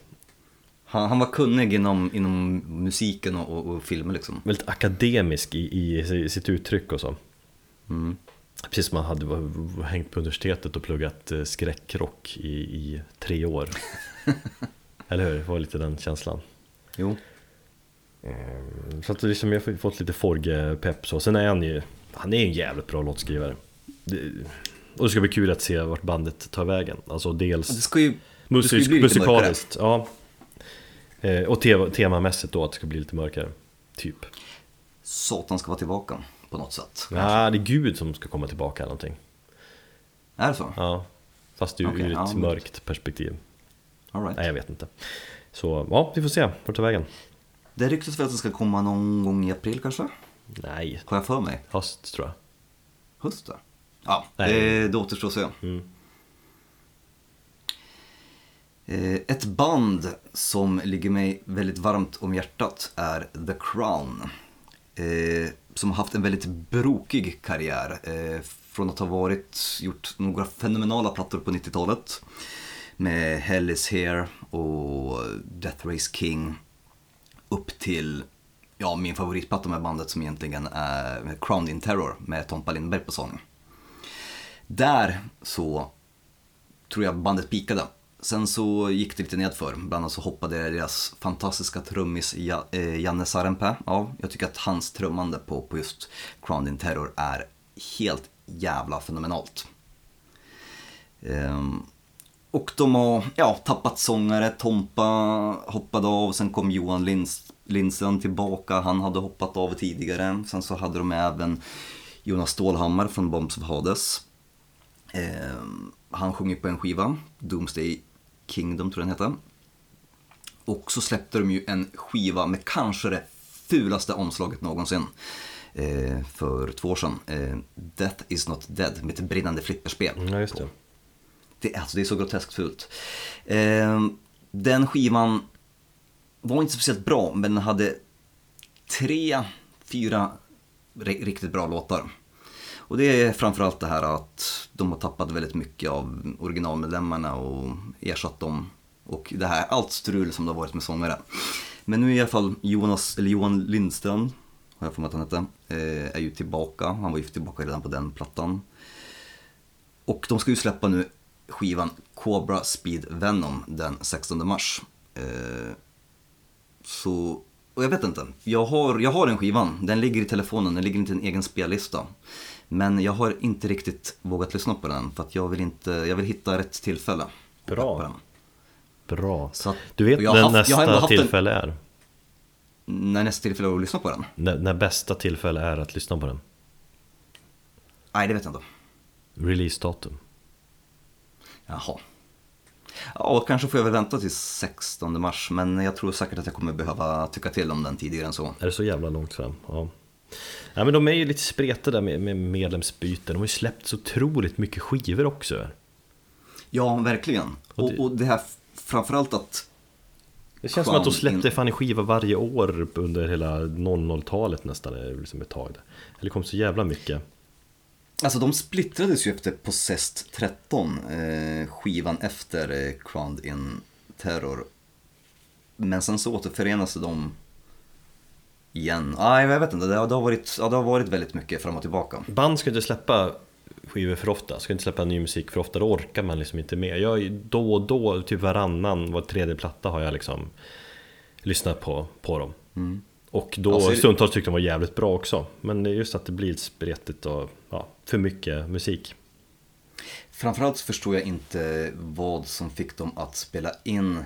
Han, han var kunnig inom, inom musiken och, och, och filmer liksom. Väldigt akademisk i, i sitt uttryck och så Precis som man hade hängt på universitetet och pluggat eh, skräckrock i, i tre år. Eller hur? Det var lite den känslan. Jo. Eh, Så att liksom, jag har fått lite Forge-pepp så. Sen är han ju, han är en jävligt bra låtskrivare. Det, och det ska bli kul att se vart bandet tar vägen. Alltså dels ska ju, ju musikaliskt, ja. Eh, Och te- temamässigt då, att det ska bli lite mörkare. Typ. Satan ska vara tillbaka på något sätt. Ja, det är Gud som ska komma tillbaka eller någonting. Är det så? Ja, fast ur, Okej, ur ett ja, men- mörkt perspektiv. All right. Nej, jag vet inte. Så ja, vi får se vart tar vägen. Det ryktas väl att det ska komma någon gång i april kanske? Nej, Har jag för mig? höst tror jag. Höst då? Ja, Nej. det, det återstår att se. Mm. Eh, ett band som ligger mig väldigt varmt om hjärtat är The Crown. Eh, som har haft en väldigt brokig karriär. Eh, från att ha varit, gjort några fenomenala plattor på 90-talet. Med Hell is here och Death Race King. Upp till ja, min favoritplatta med bandet som egentligen är Crowned in Terror med Tompa Lindberg på sång. Där så tror jag bandet pikade. Sen så gick det lite nedför. Bland annat så hoppade deras fantastiska trummis Ja- eh, Janne Sarenpää av. Jag tycker att hans trummande på, på just Crowned in Terror är helt jävla fenomenalt. Ehm, och de har ja, tappat sångare, Tompa hoppade av, sen kom Johan Lindström tillbaka, han hade hoppat av tidigare. Sen så hade de även Jonas Stålhammar från Bombs of Hades. Ehm, han sjunger på en skiva, Doomsday Kingdom tror jag den heter. Och så släppte de ju en skiva med kanske det fulaste omslaget någonsin. Eh, för två år sedan. Eh, Death is not dead med ett brinnande flipperspel. Ja, just det. Det, är- alltså, det är så groteskt fult. Eh, den skivan var inte speciellt bra, men den hade tre, fyra ri- riktigt bra låtar. Och det är framförallt det här att de har tappat väldigt mycket av originalmedlemmarna och ersatt dem. Och det här, allt strul som det har varit med sångare. Men nu i alla fall Jonas, eller Johan Lindström, har jag för mig att han hette, eh, är ju tillbaka. Han var ju tillbaka redan på den plattan. Och de ska ju släppa nu skivan Cobra Speed Venom den 16 mars. Eh, så, och jag vet inte. Jag har, jag har den skivan, den ligger i telefonen, den ligger inte i en egen spellista. Men jag har inte riktigt vågat lyssna på den för att jag vill inte, jag vill hitta rätt tillfälle. Bra. Bra. Att- Du vet när haft- nästa haft en- tillfälle är? När nästa tillfälle att lyssna på den? När, när bästa tillfälle är att lyssna på den? Nej, det vet jag inte. Releasedatum? Jaha. Ja, kanske får jag väl vänta till 16 mars, men jag tror säkert att jag kommer behöva tycka till om den tidigare än så. Är det så jävla långt fram? Ja. Ja men de är ju lite spretade där med, med medlemsbyten. De har ju släppt så otroligt mycket skivor också. Ja, verkligen. Och Och det- och det här fråmframförallt att Det känns som att de släppte in- fan en skiva varje år under hela 00-talet nästan, liksom ett tag. Där. Eller kom så jävla mycket. Alltså de splittrades ju efter Possessed 13, eh, skivan efter eh, Crowned in Terror. Men sen så återförenas de igen. Nej, jag vet inte, det har, det, har varit, ja, det har varit väldigt mycket fram och tillbaka. Band ska inte släppa skivor för ofta, ska inte släppa ny musik för ofta, då orkar man liksom inte med. Jag då och då, typ varannan, var tredje platta har jag liksom lyssnat på, på dem. Och då Ja, så är det- stundtals tyckte de var jävligt bra också. Men just att det blir spretigt och ja, för mycket musik. Framförallt förstår jag inte vad som fick dem att spela in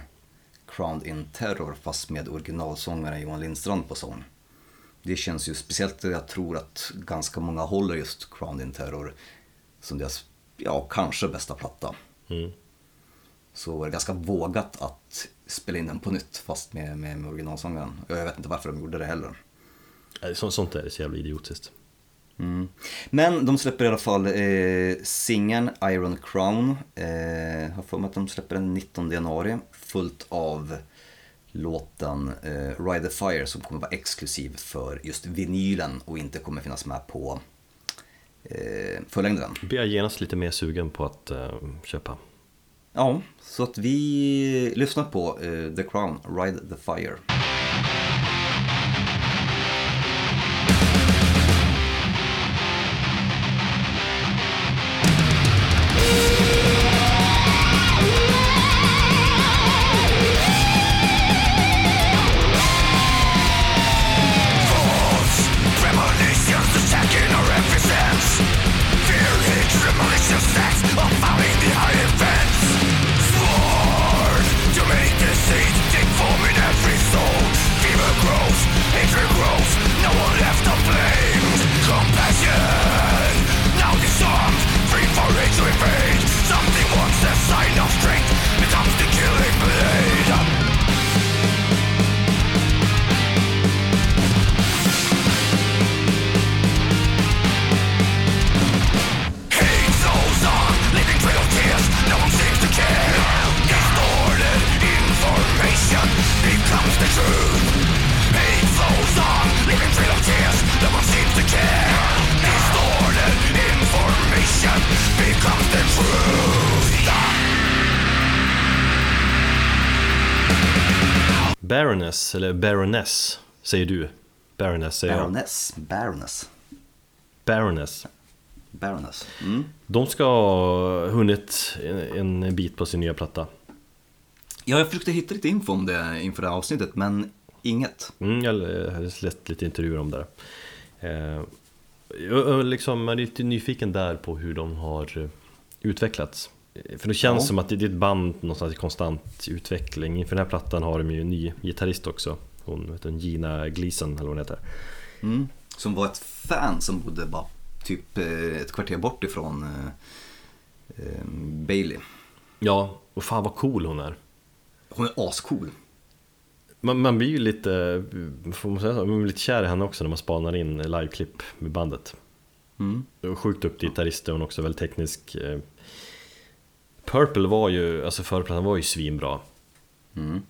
Crowned in Terror fast med originalsångaren Johan Lindstrand på sång. Det känns ju speciellt, jag tror att ganska många håller just Crowned in Terror som deras, ja, kanske bästa platta. Mm. Så var det ganska vågat att spela in den på nytt fast med, med, med originalsångaren. Jag vet inte varför de gjorde det heller. Så, sånt är så jävla idiotiskt. Mm. Men de släpper i alla fall eh, singeln Iron Crown. Eh, har för mig att de släpper den 19 januari. Fullt av låten eh, Ride the Fire som kommer vara exklusiv för just vinylen och inte kommer finnas med på eh, fullängden. Blir jag genast lite mer sugen på att eh, köpa. Ja, så att vi lyssnar på eh, The Crown, Ride the Fire. Eller Baroness, säger du. Baroness säger jag. Baroness, Baroness, Baroness. Baroness. Mm. De ska ha hunnit en, en bit på sin nya platta. Ja, jag försökte hitta lite info om det inför det här avsnittet, men inget. Mm, jag har läst lite intervjuer om det. Eh, jag, liksom, jag är lite nyfiken där på hur de har eh, utvecklats. Eh, För det känns Ja. som att det är ett band någonstans i konstant utveckling. Inför den här plattan har de ju en ny gitarrist också. Hon du, Gina Gleason eller vad hon heter. Mm. Som var ett fan som bodde bara typ eh, ett kvarter bort ifrån eh, eh, Bailey. Ja, och fan vad cool hon är. Hon är ascool. Man, man blir ju lite, får man säga så, man blir lite kär i henne också när man spanar in liveklipp med bandet. Mm. Sjukt duktig gitarrist och hon är också väldigt teknisk. Purple var ju, alltså förra var ju svinbra. Mm.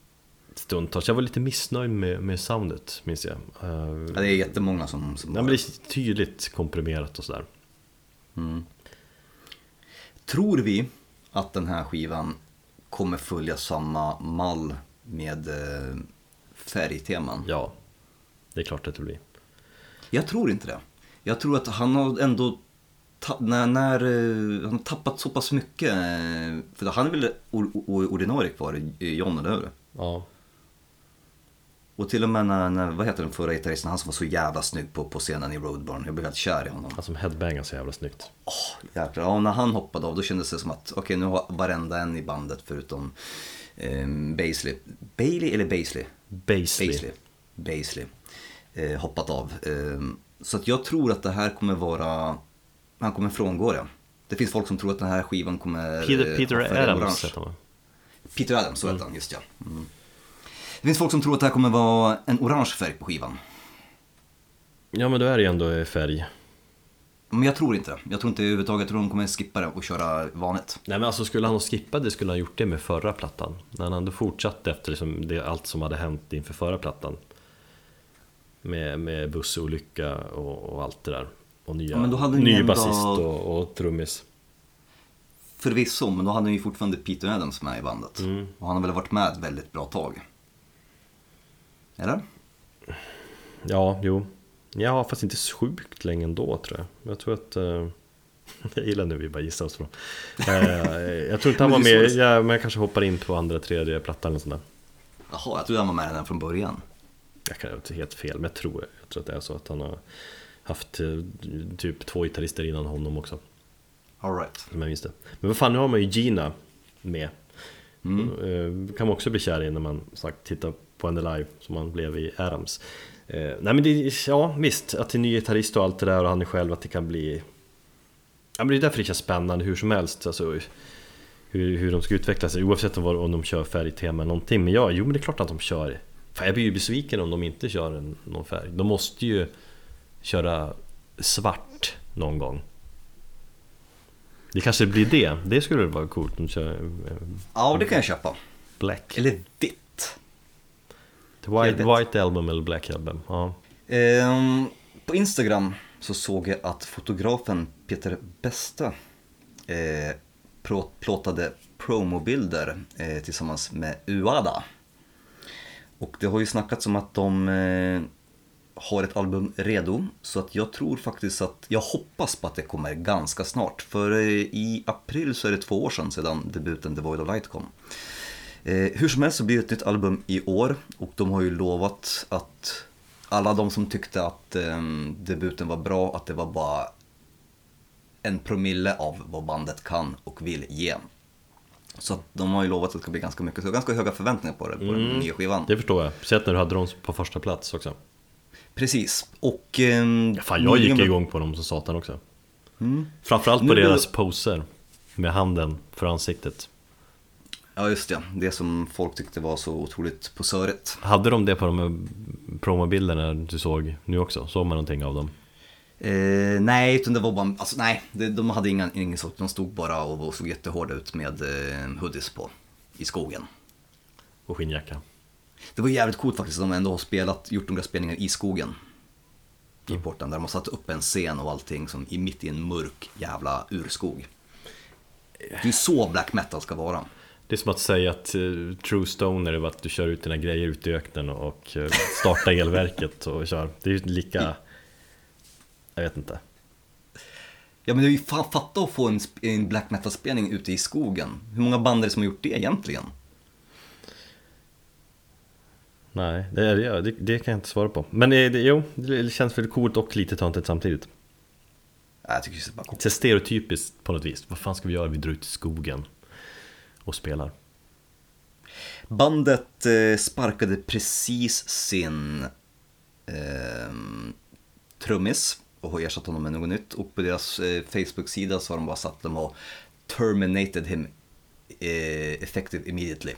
Stundtals. Jag var lite missnöjd med, med soundet, minns jag. Ja, det är jättemånga som... som Nej, men det är tydligt komprimerat och sådär. Tror vi att den här skivan kommer följa samma mall med eh, färgteman? Ja, det är klart att det blir. Jag tror inte det. Jag tror att han har ändå när, när eh, han har tappat så pass mycket. eh, För han är väl or- or- ordinarie kvar, John, eller hur? Ja, Och till och med när, när vad heter den förra gitarristen, han som var så jävla snygg på, på scenen i Roadburn. Jag blev helt kär i honom. han som headbangar så jävla snyggt. Åh, jäklar. Ja, när han hoppade av då kändes det som att okej nu har varenda en i bandet förutom eh, Baisley. Bailey eller Baisley? Baisley. Baisley. Baisley. Eh, hoppat av. Eh, så att jag tror att det här kommer vara, han kommer frångå det. Det finns folk som tror att den här skivan kommer Peter, Peter Adams heter han? Peter Adams, så heter han, just ja. Mm. Det finns folk som tror att det här kommer vara en orange färg på skivan. Ja men då är det ju ändå färg. Men jag tror inte det. Jag tror inte överhuvudtaget, tror de kommer skippa det och köra vanligt. Nej men alltså skulle han ha skippat det skulle han ha gjort det med förra plattan. När han ändå fortsatte efter liksom det, allt som hade hänt inför förra plattan. Med, med bussolycka och, och allt det där. Och nya, Ja, men då hade ni ny ändå- basist och, och trummis. Förvisso, men då hade han ju fortfarande Peter Adams med i bandet. Mm. Och han har väl varit med ett väldigt bra tag. Eller? Ja, jo. Ja, fast inte sjukt länge ändå tror jag. Jag tror att... Eh, jag gillar nu vi bara gissar oss från. Eh, jag tror inte han var med, ja, men jag kanske hoppar in på andra, tredje plattan eller sånt där. Jaha, jag trodde han var med redan från början. Jag kan ha helt fel, men jag tror, jag tror att det är så att han har haft eh, typ två gitarrister innan honom också. All right. Som jag minns det. Men vad fan, nu har man ju Gina med. Eh, kan man också bli kär i när man sagt tittar på henne live som man blev i Adams. Eh, nej men det, ja visst, att det är ny gitarrist och allt det där och han är själv att det kan bli... Ja men det är därför det känns spännande hur som helst. Alltså, hur, hur de ska utveckla sig oavsett om, vad- om de kör färgtema eller någonting. Men ja, jo men det är klart att de kör. Fan, jag blir ju besviken om de inte kör en, någon färg. De måste ju köra svart någon gång. Det kanske blir det. Det skulle vara coolt om kör eh, Ja, det kan jag köpa. Black. Eller vitt. White, white Album eller Black Album. Ja. Ehm, på Instagram så såg jag att fotografen Peter Beste eh, plåtade promobilder eh, tillsammans med Uada. Och det har ju snackats om att de eh, har ett album redo. Så att jag tror faktiskt att, jag hoppas på att det kommer ganska snart. För eh, i april så är det två år sedan, sedan debuten The Void of Light kom. Eh, hur som helst så blir det ett nytt album i år och de har ju lovat att alla de som tyckte att eh, debuten var bra, att det var bara en promille av vad bandet kan och vill ge. Så att de har ju lovat att det ska bli ganska mycket, så jag har ganska höga förväntningar på det, på den nya skivan. Det förstår jag. Speciellt när du hade dem på första plats också. Precis, och... ehm, Fan, jag gick igång på dem som satan också. Framförallt på Nu deras poser. Med handen för ansiktet. Ja just det, det som folk tyckte var så otroligt posörigt. Hade de det på de promobilderna du såg nu också? Såg man någonting av dem? Eh, nej, utan det var bara, alltså nej, det, de hade ingen, ingen sånt, de stod bara och, och såg jättehårda ut med eh, hoodies på i skogen. Och skinnjacka? Det var jävligt coolt faktiskt att de ändå har spelat, gjort några spelningar i skogen. I Mm. porten, där de har satt upp en scen och allting som i mitt i en mörk jävla urskog. Det är så black metal ska vara. Det är som att säga att eh, True Stoner är att du kör ut dina grejer ut i öknen och eh, startar elverket och kör. Det är ju lika... Jag vet inte. Ja men det är ju fan fatta att få en, en black metal-spelning ute i skogen. Hur många band är det som har gjort det egentligen? Nej, det, det, det kan jag inte svara på. Men eh, det, jo, det känns väl coolt och lite töntigt samtidigt. Jag tycker det är bara coolt. Det är stereotypiskt på något vis. Vad fan ska vi göra? Vi drar ut i skogen och spelar. Bandet eh, sparkade precis sin eh, trummis och har ersatt honom med något nytt. Och på deras eh, Facebook-sida så har de bara satt att de har terminated him eh, effective immediately.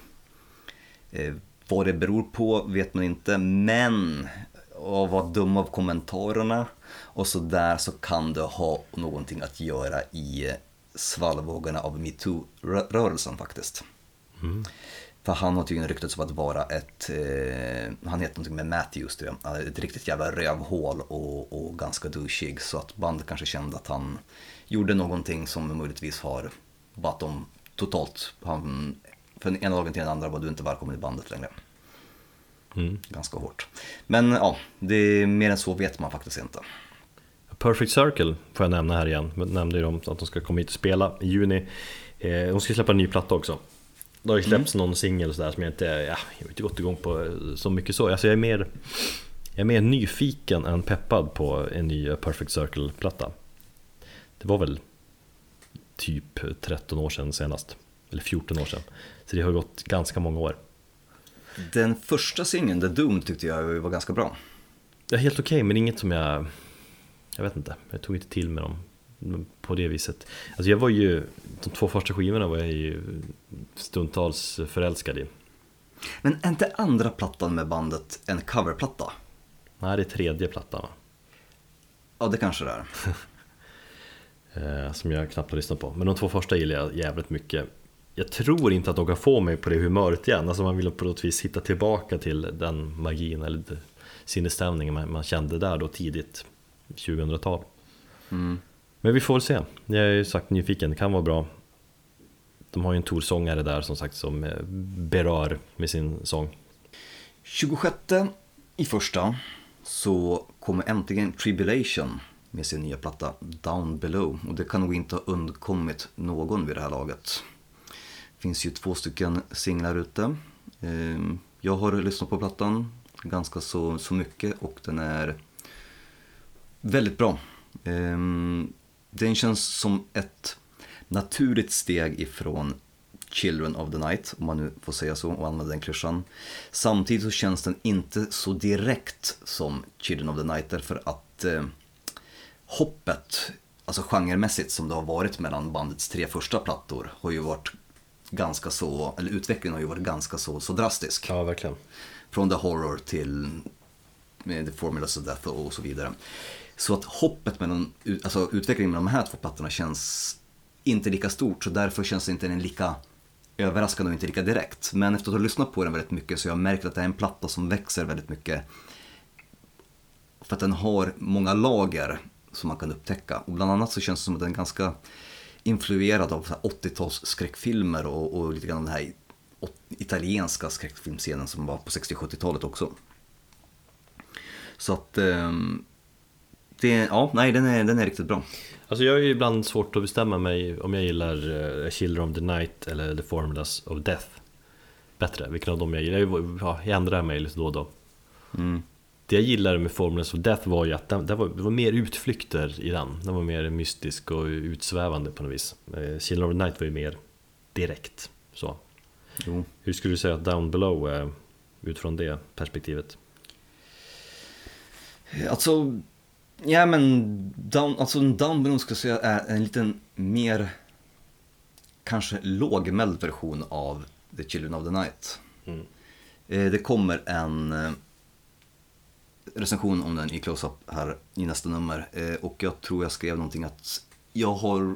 Eh, vad det beror på vet man inte, men av vad dum av kommentarerna och så där så kan det ha någonting att göra i svallvågorna av metoo-rörelsen faktiskt. För han har tydligen ryktats om att vara ett, eh, han heter någonting med Matthews ett riktigt jävla rövhål och, och ganska douchig. Så att bandet kanske kände att han gjorde någonting som möjligtvis har, att de totalt, han, från ena dagen till den andra var du inte välkommen i bandet längre. Mm. Ganska hårt. Men ja, det är mer än så vet man faktiskt inte. Perfect Circle får jag nämna här igen. Jag nämnde ju dem att de ska komma hit och spela i juni. Eh, de ska släppa en ny platta också. Det har ju släppts någon singel sådär som jag inte, ja, jag har inte gått igång på eh, så mycket så. Alltså jag är mer, jag är mer nyfiken än peppad på en ny Perfect Circle-platta. Det var väl typ 13 år sedan senast. Eller 14 år sedan. Så det har gått ganska många år. Den första singeln, The Doom, tyckte jag var ganska bra. Är helt okej men inget som jag Jag vet inte, jag tog inte till med dem På det viset Alltså jag var ju De två första skivorna var jag ju Stundtals förälskad i Men är inte andra plattan med bandet en coverplatta? Nej det är tredje plattan va? Ja, det kanske det är. eh, Som jag knappt har lyssnat på Men de två första gillar jag jävligt mycket Jag tror inte att de kan få mig på det humöret igen. Alltså man vill på något vis hitta tillbaka till den magin Eller sinnesstämningen man, man kände där då tidigt 2000-tal Men vi får väl se. Jag är ju sagt nyfiken, det kan vara bra. De har ju en torsångare där som sagt som eh, berör med sin sång. 26 i första så kommer äntligen Tribulation med sin nya platta Down Below. Och det kan nog inte ha undkommit någon vid det här laget. Det finns ju två stycken singlar ute. Ehm, jag har lyssnat på plattan ganska så, så mycket och den är väldigt bra. Ehm, den känns som ett naturligt steg ifrån Children of the Night, om man nu får säga så och använda den klyschan. Samtidigt så känns den inte så direkt som Children of the Night därför att eh, hoppet, alltså genremässigt som det har varit mellan bandets tre första plattor har ju varit ganska så, eller utvecklingen har ju varit ganska så, så drastisk. Ja verkligen Från The Horror till med The Formulas of Death och så vidare. Så att hoppet mellan, alltså utvecklingen med de här två plattorna känns inte lika stort så därför känns inte den lika överraskande och inte lika direkt. Men efter att ha lyssnat på den väldigt mycket så har jag märkt att det är en platta som växer väldigt mycket. För att den har många lager som man kan upptäcka. Och bland annat så känns det som att den är ganska influerad av så här 80-tals skräckfilmer och, och lite grann den här italienska skräckfilmscenen som var på 60-70-talet också. Så att, ehm, det, ja, nej den är, den är riktigt bra. Alltså jag är ibland svårt att bestämma mig om jag gillar uh, Children of the Night eller The Formulas of Death Bättre, vilken av dem jag gillar. Jag, ja, jag ändrar mig lite då och då Mm. Det jag gillade med Formulas of Death var ju att den, det, var, det var mer utflykter i den Den var mer mystisk och utsvävande på något vis Children of the Night var ju mer direkt så Jo. Hur skulle du säga att Down Below är utifrån det perspektivet? Alltså, ja men down, alltså down below ska jag säga är en liten mer kanske lågmäld version av The Children of the Night. Mm. Eh, Det kommer en eh, recension om den i close-up här i nästa nummer Eh, och jag tror jag skrev någonting att jag har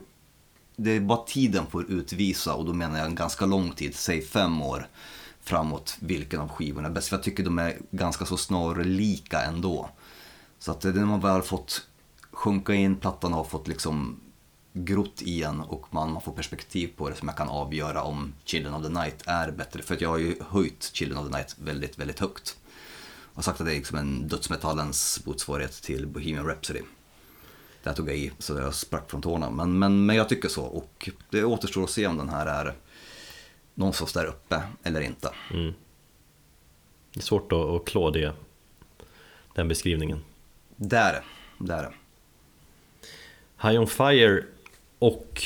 det är bara tiden får utvisa och då menar jag en ganska lång tid, säg fem år framåt vilken av skivorna är bäst. För jag tycker de är ganska så snarlika ändå. Så att när man väl fått sjunka in, plattan har fått liksom grott i en och man, man får perspektiv på det som jag kan avgöra om Children of the Night är bättre. För att jag har ju höjt Children of the Night väldigt, väldigt högt. Och sagt att det är liksom en dödsmetallens motsvarighet till Bohemian Rhapsody. Där tog jag i så jag sprack från tårna. Men, men, men jag tycker så och det återstår att se om den här är någonstans där uppe eller inte. Det är svårt att, att klå det, den beskrivningen. Där, där. High On Fire och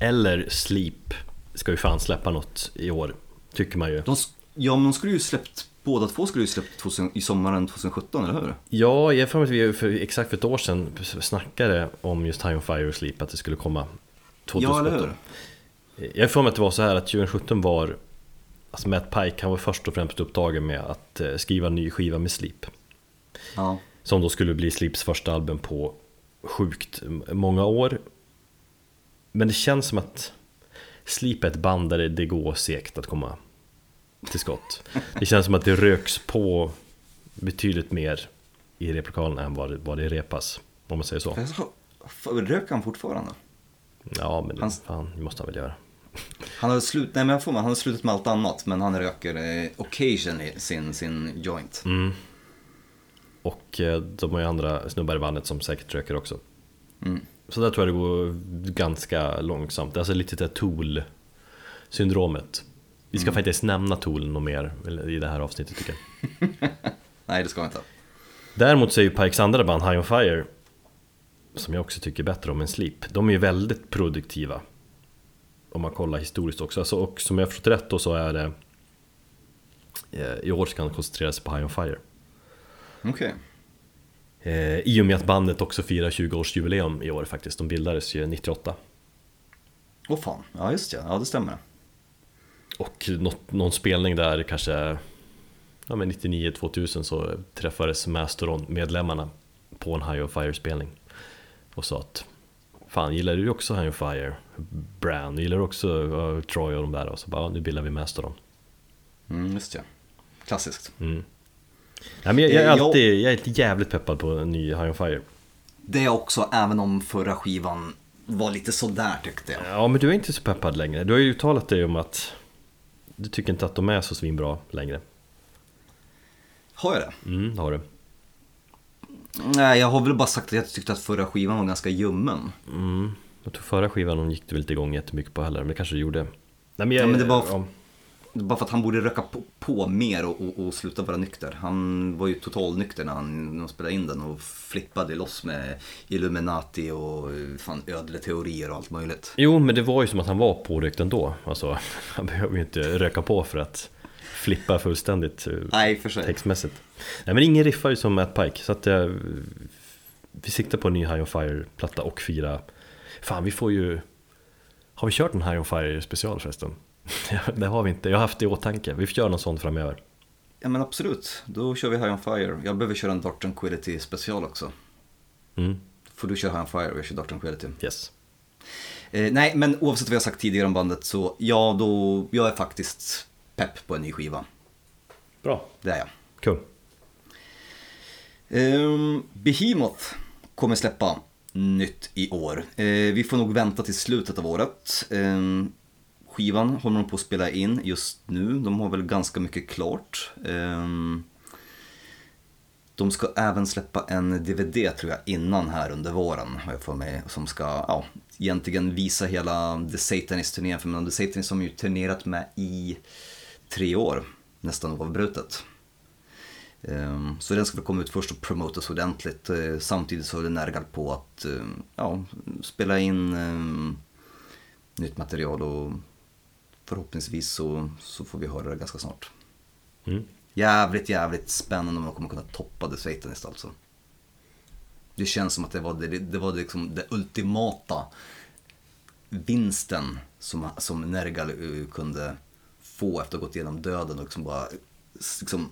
eller Sleep ska ju fan släppa något i år, tycker man ju. De, ja, men de skulle ju släppt, båda två skulle ju släppt 2000, i sommaren 2017, eller hur? Ja, jag har att vi för exakt för ett år sedan snackade om just High On Fire och Sleep, att det skulle komma 2017. Ja, eller hur? Jag har för mig att det var så här att 2017 var Alltså Matt Pike, han var först och främst upptagen med att eh, skriva en ny skiva med Sleep Ja. Som då skulle bli Sleeps första album på sjukt många år Men det känns som att Sleep är ett band där det går segt att komma till skott Det känns som att det röks på betydligt mer i replokalen än vad det, vad det repas Om man säger så Röker han fortfarande? Ja men det, Hans- fan, det måste han väl göra Han har, slut, nej, men jag får mig, han har slutat med allt annat, men han röker eh, occasionally sin, sin joint. Mm. Och eh, de har ju andra snubbar i bandet som säkert röker också. Mm. Så där tror jag det går ganska långsamt. Alltså lite det Tool-syndromet. Vi ska faktiskt nämna Tool något mer i det här avsnittet tycker jag. Nej, det ska jag inte. Däremot så är ju Pikes andra band, High On Fire, som jag också tycker bättre om än Sleep, de är ju väldigt produktiva. Om man kollar historiskt också. Alltså, och som jag förstått rätt då så är det eh, i år ska han koncentrera sig på High On Fire. Okej. Eh, I och med att bandet också firar 20-årsjubileum i år faktiskt. De bildades ju 98. Åh fan, ja just det, ja det stämmer. Och något, någon spelning där kanske ja, men 99-2000 så träffades Mastodon-medlemmarna på en High on Fire-spelning. Och sa att Fan, gillar du också High on Fire? Brand, gillar du också uh, Troy och de där? Och så bara, ja, nu bildar vi Mastodon. Mm, just det. Klassiskt. Nej, men jag, jag, är Eh, alltid, jag är jävligt peppad på en ny High on Fire. Det är också, även om förra skivan var lite sådär tyckte jag. Ja, men du är inte så peppad längre. Du har ju uttalat dig om att du tycker inte att de är så svinbra längre. Har jag det? Mm, det har du. Nej, jag har väl bara sagt att jag tyckte att förra skivan var ganska ljummen. Jag tror förra skivan gick du väl inte igång jättemycket på heller, men det kanske du gjorde. Nej, men, jag, Ja, men det var- ja. Bara för att han borde röka på, på mer och, och, och sluta vara nykter. Han var ju totalnykter när han, när han spelade in den och flippade loss med Illuminati och fan, ödleteorier och allt möjligt. Jo, men det var ju som att han var pårökt ändå. Alltså, han behöver ju inte röka på för att flippa fullständigt eh, Nej, för sig. textmässigt. Nej, men ingen riffar ju som Matt Pike, så att eh, vi siktar på en ny High on Fire-platta och fira... Fan, vi får ju... Har vi kört en High on Fire special förresten? Det har vi inte, jag har haft det i åtanke. Vi får göra någon sån framöver. Ja men absolut, då kör vi High on Fire. Jag behöver köra en Dark Tranquility special också. Mm, Får du köra High on Fire och jag kör Dark Tranquility. yes. Eh, nej, men oavsett vad jag sagt tidigare om bandet så ja, då, jag är faktiskt pepp på en ny skiva. Bra, Det är jag. kul. Um, Behemoth kommer släppa nytt i år. Eh, vi får nog vänta till slutet av året. Skivan håller de på att spela in just nu. De har väl ganska mycket klart. Ehm, de ska även släppa en DVD tror jag innan här under våren har jag för mig. Som ska ja, egentligen visa hela The Satanist-turnén. För men The Satanist har de ju turnerat med i tre år. Nästan oavbrutet. Ehm, så den ska väl komma ut först och promotas ordentligt. Eh, samtidigt så är det närgat på att eh, ja, spela in ehm, nytt material och förhoppningsvis så, så får vi höra det ganska snart. Mm. Jävligt, jävligt spännande om de kommer kunna toppa The Satanist alltså. Det känns som att det var det, det, var liksom det ultimata vinsten som, som Nergal eh, kunde få efter att ha gått igenom döden och liksom bara liksom,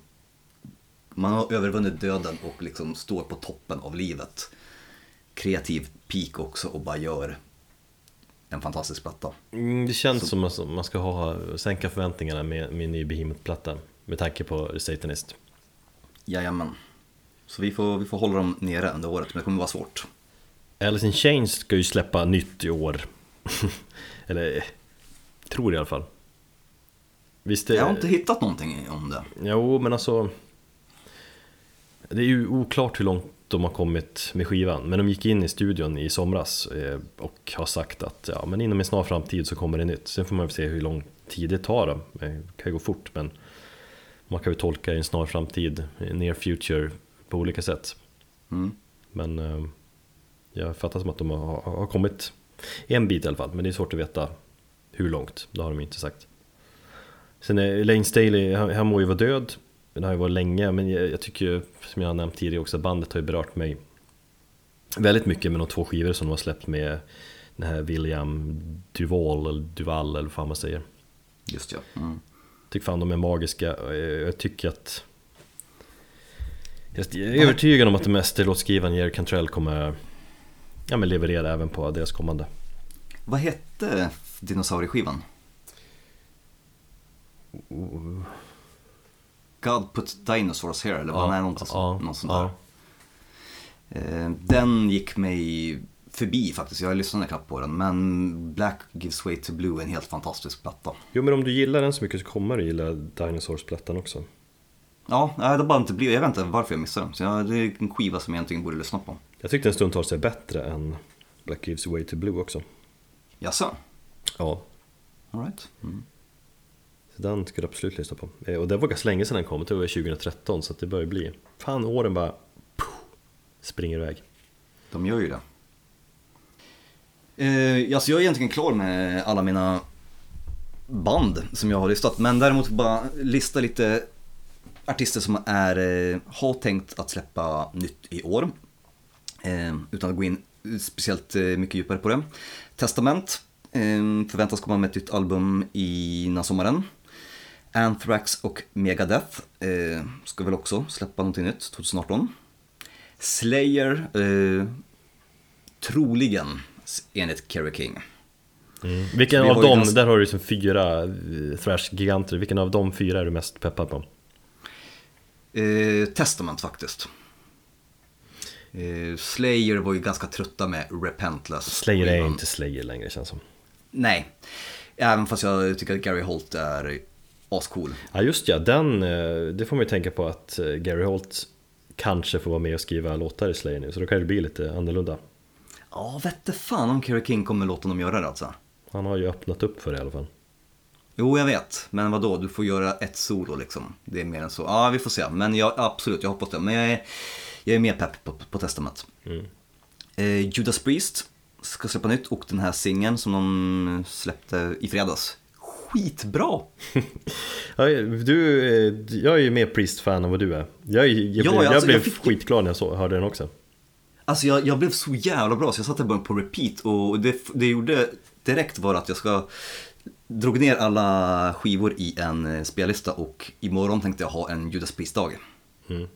man har övervunnit döden och liksom står på toppen av livet. Kreativ peak också och bara gör en fantastisk platta. Mm, det känns som att man ska ha, sänka förväntningarna med, med en ny Behemoth-platta med tanke på Satanist. Jajamän. Så vi får, vi får hålla dem nere under året, men det kommer vara svårt. Alice in Chains ska ju släppa nytt i år. Eller, tror i alla fall. Visst, det, Jag har inte hittat någonting om det. Jo, men alltså Det är ju oklart hur långt de har kommit med skivan. Men de gick in i studion i somras eh, och har sagt att ja, men inom en snar framtid så kommer det nytt. Sen får man se hur lång tid det tar då. Det kan ju gå fort men Man kan ju tolka i en snar framtid, near future på olika sätt. Mm. Men eh, jag fattar som att de har, har kommit en bit i alla fall Men det är svårt att veta hur långt, det har de inte sagt. Sen är Lane Staley, han, han må ju vara död Det har ju varit länge, men jag, jag tycker ju, som jag har nämnt tidigare också, bandet har ju berört mig Väldigt mycket med de två skivor som de har släppt med Den här William Duval, eller Duval eller vad fan man säger Just ja. Mm. Tycker fan de är magiska, jag tycker att Jag är övertygad om att den mesta låtskrivaren Jerry Cantrell kommer Ja men leverera även på deras kommande Vad hette dinosaurieskivan? God put dinosaurs here, eller vad? Nej, något, ja, något sånt ja. där. Eh, Den gick mig förbi faktiskt, jag lyssnade knappt på den. Men Black Gives Way to Blue är en helt fantastisk platta. Jo men om du gillar den så mycket så kommer du gilla Dinosaurs-plattan också Ja, det har bara inte blivit, jag vet inte varför jag missade den. Så jag, det är en skiva som jag egentligen borde lyssna på. Jag tyckte den stundtals är bättre än Black Gives Way to Blue också Jaså? Ja, Alright. Mm så den ska du absolut lyssna på eh, Och det var ganska länge sedan den kom, det var 2013 så att det börjar bli Fan, åren bara puh, springer iväg De gör ju det. Eh, alltså jag är egentligen klar med alla mina band som jag har listat. Men däremot bara lista lite artister som är, eh, har tänkt att släppa nytt i år. Eh, utan att gå in speciellt eh, mycket djupare på det. Testament eh, förväntas komma med ett nytt album innan sommaren. Anthrax och Megadeth eh, ska väl också släppa någonting nytt 2018. Slayer, eh, troligen enligt Kerry King. Vilken Vi av dem, ganska- där har du liksom fyra eh, thrash-giganter, vilken av de fyra är du mest peppad på? Eh, Testament faktiskt. Eh, Slayer var ju ganska trötta med Repentless. Slayer är inte Slayer längre känns som Nej, även fast jag tycker att Gary Holt är ascool. Ja just ja, den, eh, det får man ju tänka på att eh, Gary Holt kanske får vara med och skriva låtar i Slayer nu, så då kan det bli lite annorlunda Ja, vette fan om Kerry King kommer låta dem göra det alltså. Han har ju öppnat upp för det i alla fall Jo, jag vet. Men vad då? Du får göra ett solo liksom. Det är mer än så. Ja, vi får se. Men jag, absolut, jag hoppas det. Men jag är, jag är mer pepp på, på Testament. Eh, Judas Priest ska släppa nytt och den här singeln som de släppte i fredags. Skitbra! du, eh, Jag är ju mer Priest-fan än vad du är Jag, jag, Ja, blev, jag alltså, blev fick- skitglad när jag så, hörde den också Alltså jag, jag blev så jävla bra så jag satte bara på repeat och det, det gjorde direkt var att jag ska drog ner alla skivor i en eh, spellista och imorgon tänkte jag ha en Judas Priest-dag. Mm.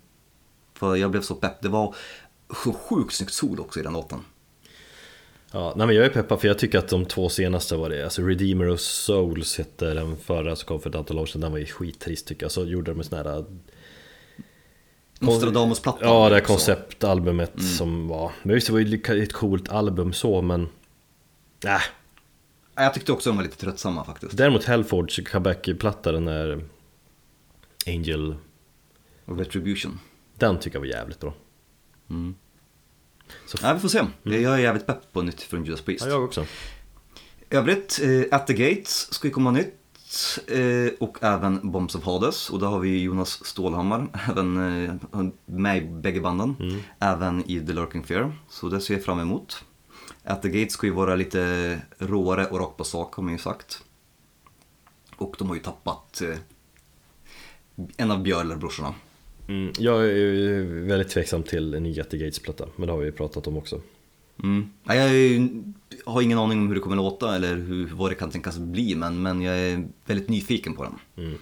För jag blev så pepp. Det var så sjukt snyggt sol också i den låten. Ja, nej men jag är peppad för jag tycker att de två senaste var det, alltså Redeemer of Souls hette den förra som kom för ett antal år sedan, den var ju skittrist tycker jag. Så gjorde de en sån här Nostradamus-plattan. Ja, det här konceptalbumet Mm. som var, men visst det var ju ett coolt album så men Äh, Ja, Jag tyckte också de var lite tröttsamma faktiskt. däremot Hellfords comeback-platta, den där Angel, Och Retribution. den tycker jag var jävligt bra. Ja, vi får se. Jag är jävligt pepp på nytt från Judas Priest. Ja, jag också. Övrigt, eh, At the Gates ska ju komma nytt. Eh, och även Bombs of Hades. Och där har vi Jonas Stålhammar, även eh, med i bägge banden. Även i The Lurking Fear. Så det ser jag fram emot. At the Gates ska ju vara lite råare och rakt på sak har man ju sagt. Och de har ju tappat eh, en av Björler-brorsorna. Mm, jag är väldigt tveksam till en ny the Gates-platta, men det har vi ju pratat om också. Mm. Ja, Jag har ingen aning om hur det kommer låta eller hur, vad det kan tänkas bli men, men jag är väldigt nyfiken på den. Mm.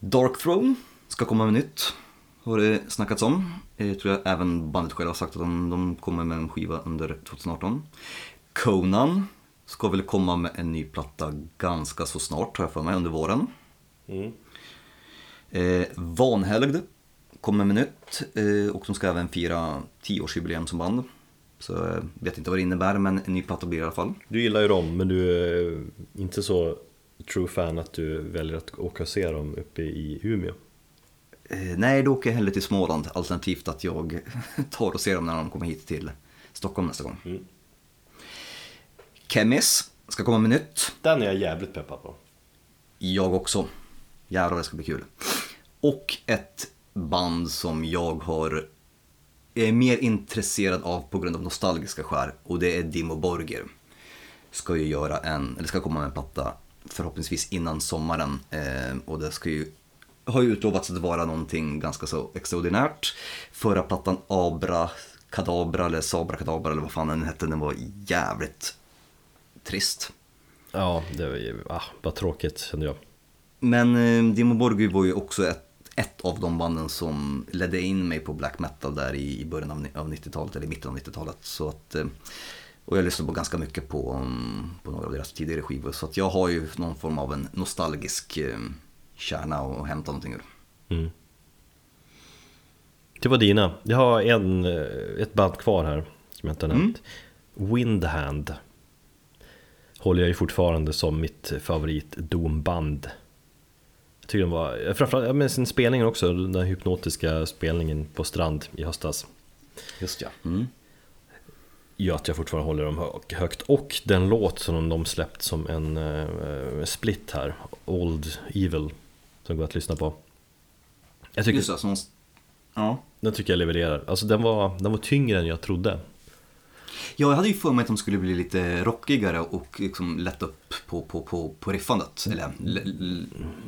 Dark Throne ska komma med nytt. Har det snackats om. Jag tror jag även bandet själva har sagt att de, de kommer med en skiva under 2018. Conan ska väl komma med en ny platta ganska så snart har jag för mig, under våren. Mm. Eh, Vanhelgd kommer med nytt eh, och de ska även fira 10-årsjubileum som band. Så jag vet inte vad det innebär men en ny platta blir det i alla fall. Du gillar ju dem, men du är inte så true fan att du väljer att åka och se dem uppe i Umeå. Eh, nej, då åker jag hellre till Småland alternativt att jag tar och ser dem när de kommer hit till Stockholm nästa gång. Mm. Kemis ska komma med nytt. Den är jag jävligt peppad på. Jag också. Jävlar det ska bli kul. Och ett band som jag har är mer intresserad av på grund av nostalgiska skär och det är Dimo Borger. Ska ju göra en, eller ska komma med en platta förhoppningsvis innan sommaren eh, och det ska ju har ju utlovats att vara någonting ganska så extraordinärt. Förra plattan Abra Kadabra eller Sabra Kadabra eller vad fan den hette, den var jävligt trist. Ja, det var ju ah, bara tråkigt kände jag. Men eh, Dimo Borgir var ju också ett, ett av de banden som ledde in mig på black metal där i, början av, ni- av 90-talet, eller mitten av 90-talet. Så att, eh, och jag lyssnade på ganska mycket på, mm, på några av deras tidigare skivor. Så att jag har ju någon form av en nostalgisk eh, kärna att hämta någonting ur. Mm. Det var dina. Jag har en, eh, ett band kvar här som jag inte har nämnt. Windhand. Håller jag ju fortfarande som mitt favorit domband. Jag tycker de var, framförallt ja, men sin spelningen också, den där hypnotiska spelningen på strand i höstas. Just ja. Mm. Gör att jag fortfarande håller dem hö- högt. Och den låt som de släppt som en eh, split här, Old Evil, som går att lyssna på. Jag tycker Just det, som, ja. Den tycker jag levererar. Alltså den var, den var tyngre än jag trodde. Ja, jag hade ju för mig att de skulle bli lite rockigare och liksom lätta upp på, på, på, på riffandet. Eller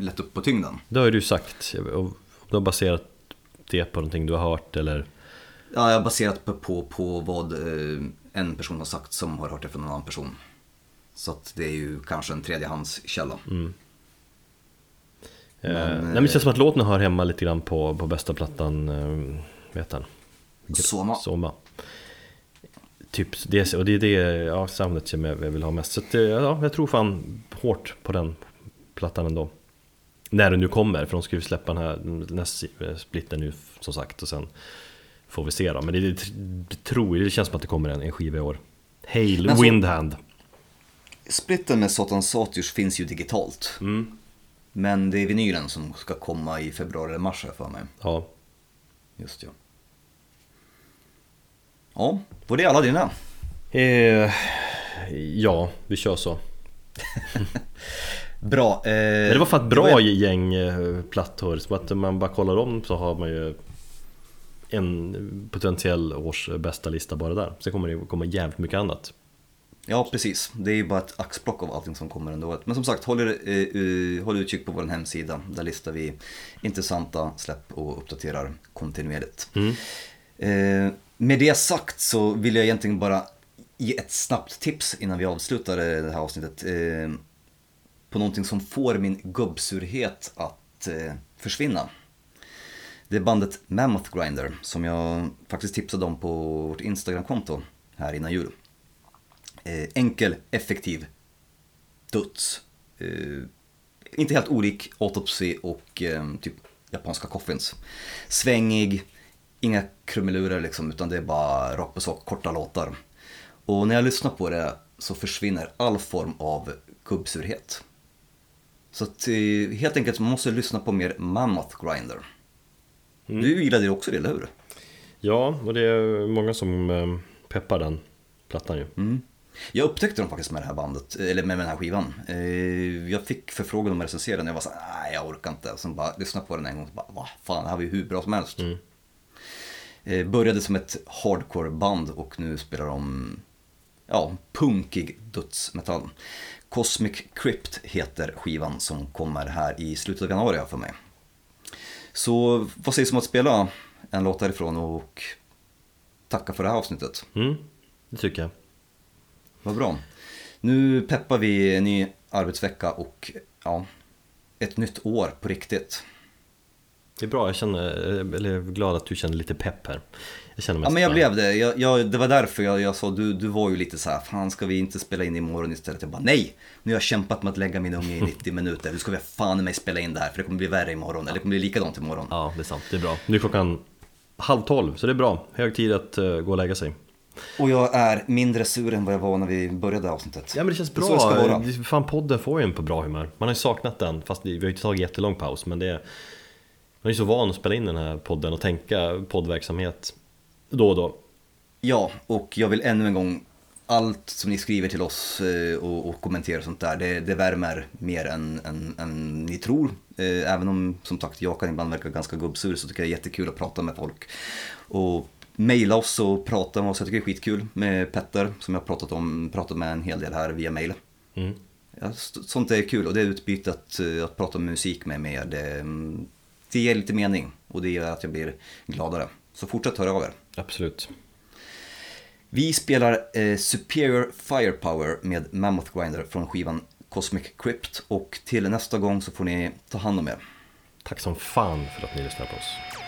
lätta upp på tyngden. Det har ju du sagt. Och Om du har baserat det på någonting du har hört eller... Ja, jag har baserat på, på, på vad eh, en person har sagt som har hört det från en annan person. Så att det är ju kanske en tredjehandskälla. Men, Men, nej, men det känns som att låten hör hemma lite grann på, på bästa plattan. Eh, heter den? Soma. Soma. Typ det, och det är det ja, soundet som jag vill ha mest. Så att, eh, ja, jag tror fan hårt på den plattan ändå. När den nu kommer, för de ska ju släppa den här nästa splitten nu som sagt och sen får vi se då. Men det, det, det tror det känns som att det kommer en, en skiva i år. Hail så- Windhand. Splitten med Satan Satyrs finns ju digitalt. Men det är vinylen som ska komma i februari eller mars jag för mig. Ja, Just ja. Ja, var det alla dina? eh, ja, vi kör så. Bra. Eh, det var för ett bra var- gäng eh, plattor, så att man bara kollar om så har man ju en potentiell års bästa lista bara där. Sen kommer det komma jävligt mycket annat. Ja, precis. Det är ju bara ett axplock av allting som kommer ändå. Men som sagt, håll, er, eh, håll utkik på vår hemsida. Där listar vi intressanta släpp och uppdaterar kontinuerligt. Eh, med det sagt så vill jag egentligen bara ge ett snabbt tips innan vi avslutar det här avsnittet. Eh, på någonting som får min gubbsurhet att eh, försvinna. Det är bandet Mammoth Grinder som jag faktiskt tipsade om på vårt Instagramkonto här innan jul. Eh, enkel, effektiv, duts. Eh, inte helt olik Autopsy och eh, typ japanska coffins. Svängig, inga krumelurer liksom, utan det är bara rakt på sak, korta låtar. Och när jag lyssnar på det så försvinner all form av gubbsurhet. Så att, eh, helt enkelt, man måste lyssna på mer Mammoth Grinder. Du gillade ju också det, eller hur? Ja, och det är många som eh, peppar den plattan ju. Jag upptäckte dem faktiskt med det här bandet, eller med den här skivan. Eh, Jag fick förfrågan om att recensera den och jag var såhär, nej jag orkar inte. Sen bara lyssnade på den en gång och bara, vad fan, det här var ju hur bra som helst. Eh, Började som ett hardcore-band och nu spelar de, ja, punkig dödsmetall. Cosmic Crypt heter skivan som kommer här i slutet av januari för mig. Så vad sägs om att spela en låt därifrån och tacka för det här avsnittet? Mm, det tycker jag. Vad bra. Nu peppar vi en ny arbetsvecka och ja, ett nytt år på riktigt. Det är bra, jag känner, eller jag är glad att du känner lite pepp här. Jag känner Ja mest men jag blev det. Jag, jag, det var därför jag, jag sa, du, du var ju lite så här, fan ska vi inte spela in imorgon istället? Jag bara nej! Nu har jag kämpat med att lägga min unge i 90 minuter. Nu ska vi fan mig spela in det här för det kommer bli värre imorgon. Eller det kommer bli likadant imorgon. Ja, det är sant. Det är bra. Nu är klockan halv tolv, så det är bra. Hög tid att eh, gå och lägga sig. Och jag är mindre sur än vad jag var när vi började avsnittet. Ja men det känns så det ska bra. vara. Fan podden får ju en på bra humör. Man har ju saknat den, fast vi har ju tagit jättelång paus. Men det är, man är ju så van att spela in den här podden och tänka poddverksamhet då och då. Ja, och jag vill ännu en gång, allt som ni skriver till oss eh, och, och kommenterar och sånt där, det, det värmer mer än, än, än ni tror. Eh, Även om, som sagt, jag kan ibland verka ganska gubbsur så tycker jag det är jättekul att prata med folk. Och mejla oss och prata med oss, jag tycker det är skitkul med Petter som jag har pratat, om, pratat med en hel del här via mejl. Mm. Ja, sånt är kul och det utbytet eh, att prata musik med mer, det, det ger lite mening och det gör att jag blir gladare. Så fortsätt höra av er. Absolut. Vi spelar eh, Superior Firepower med Mammoth Grinder från skivan Cosmic Crypt och till nästa gång så får ni ta hand om er. Tack som fan för att ni lyssnar på oss.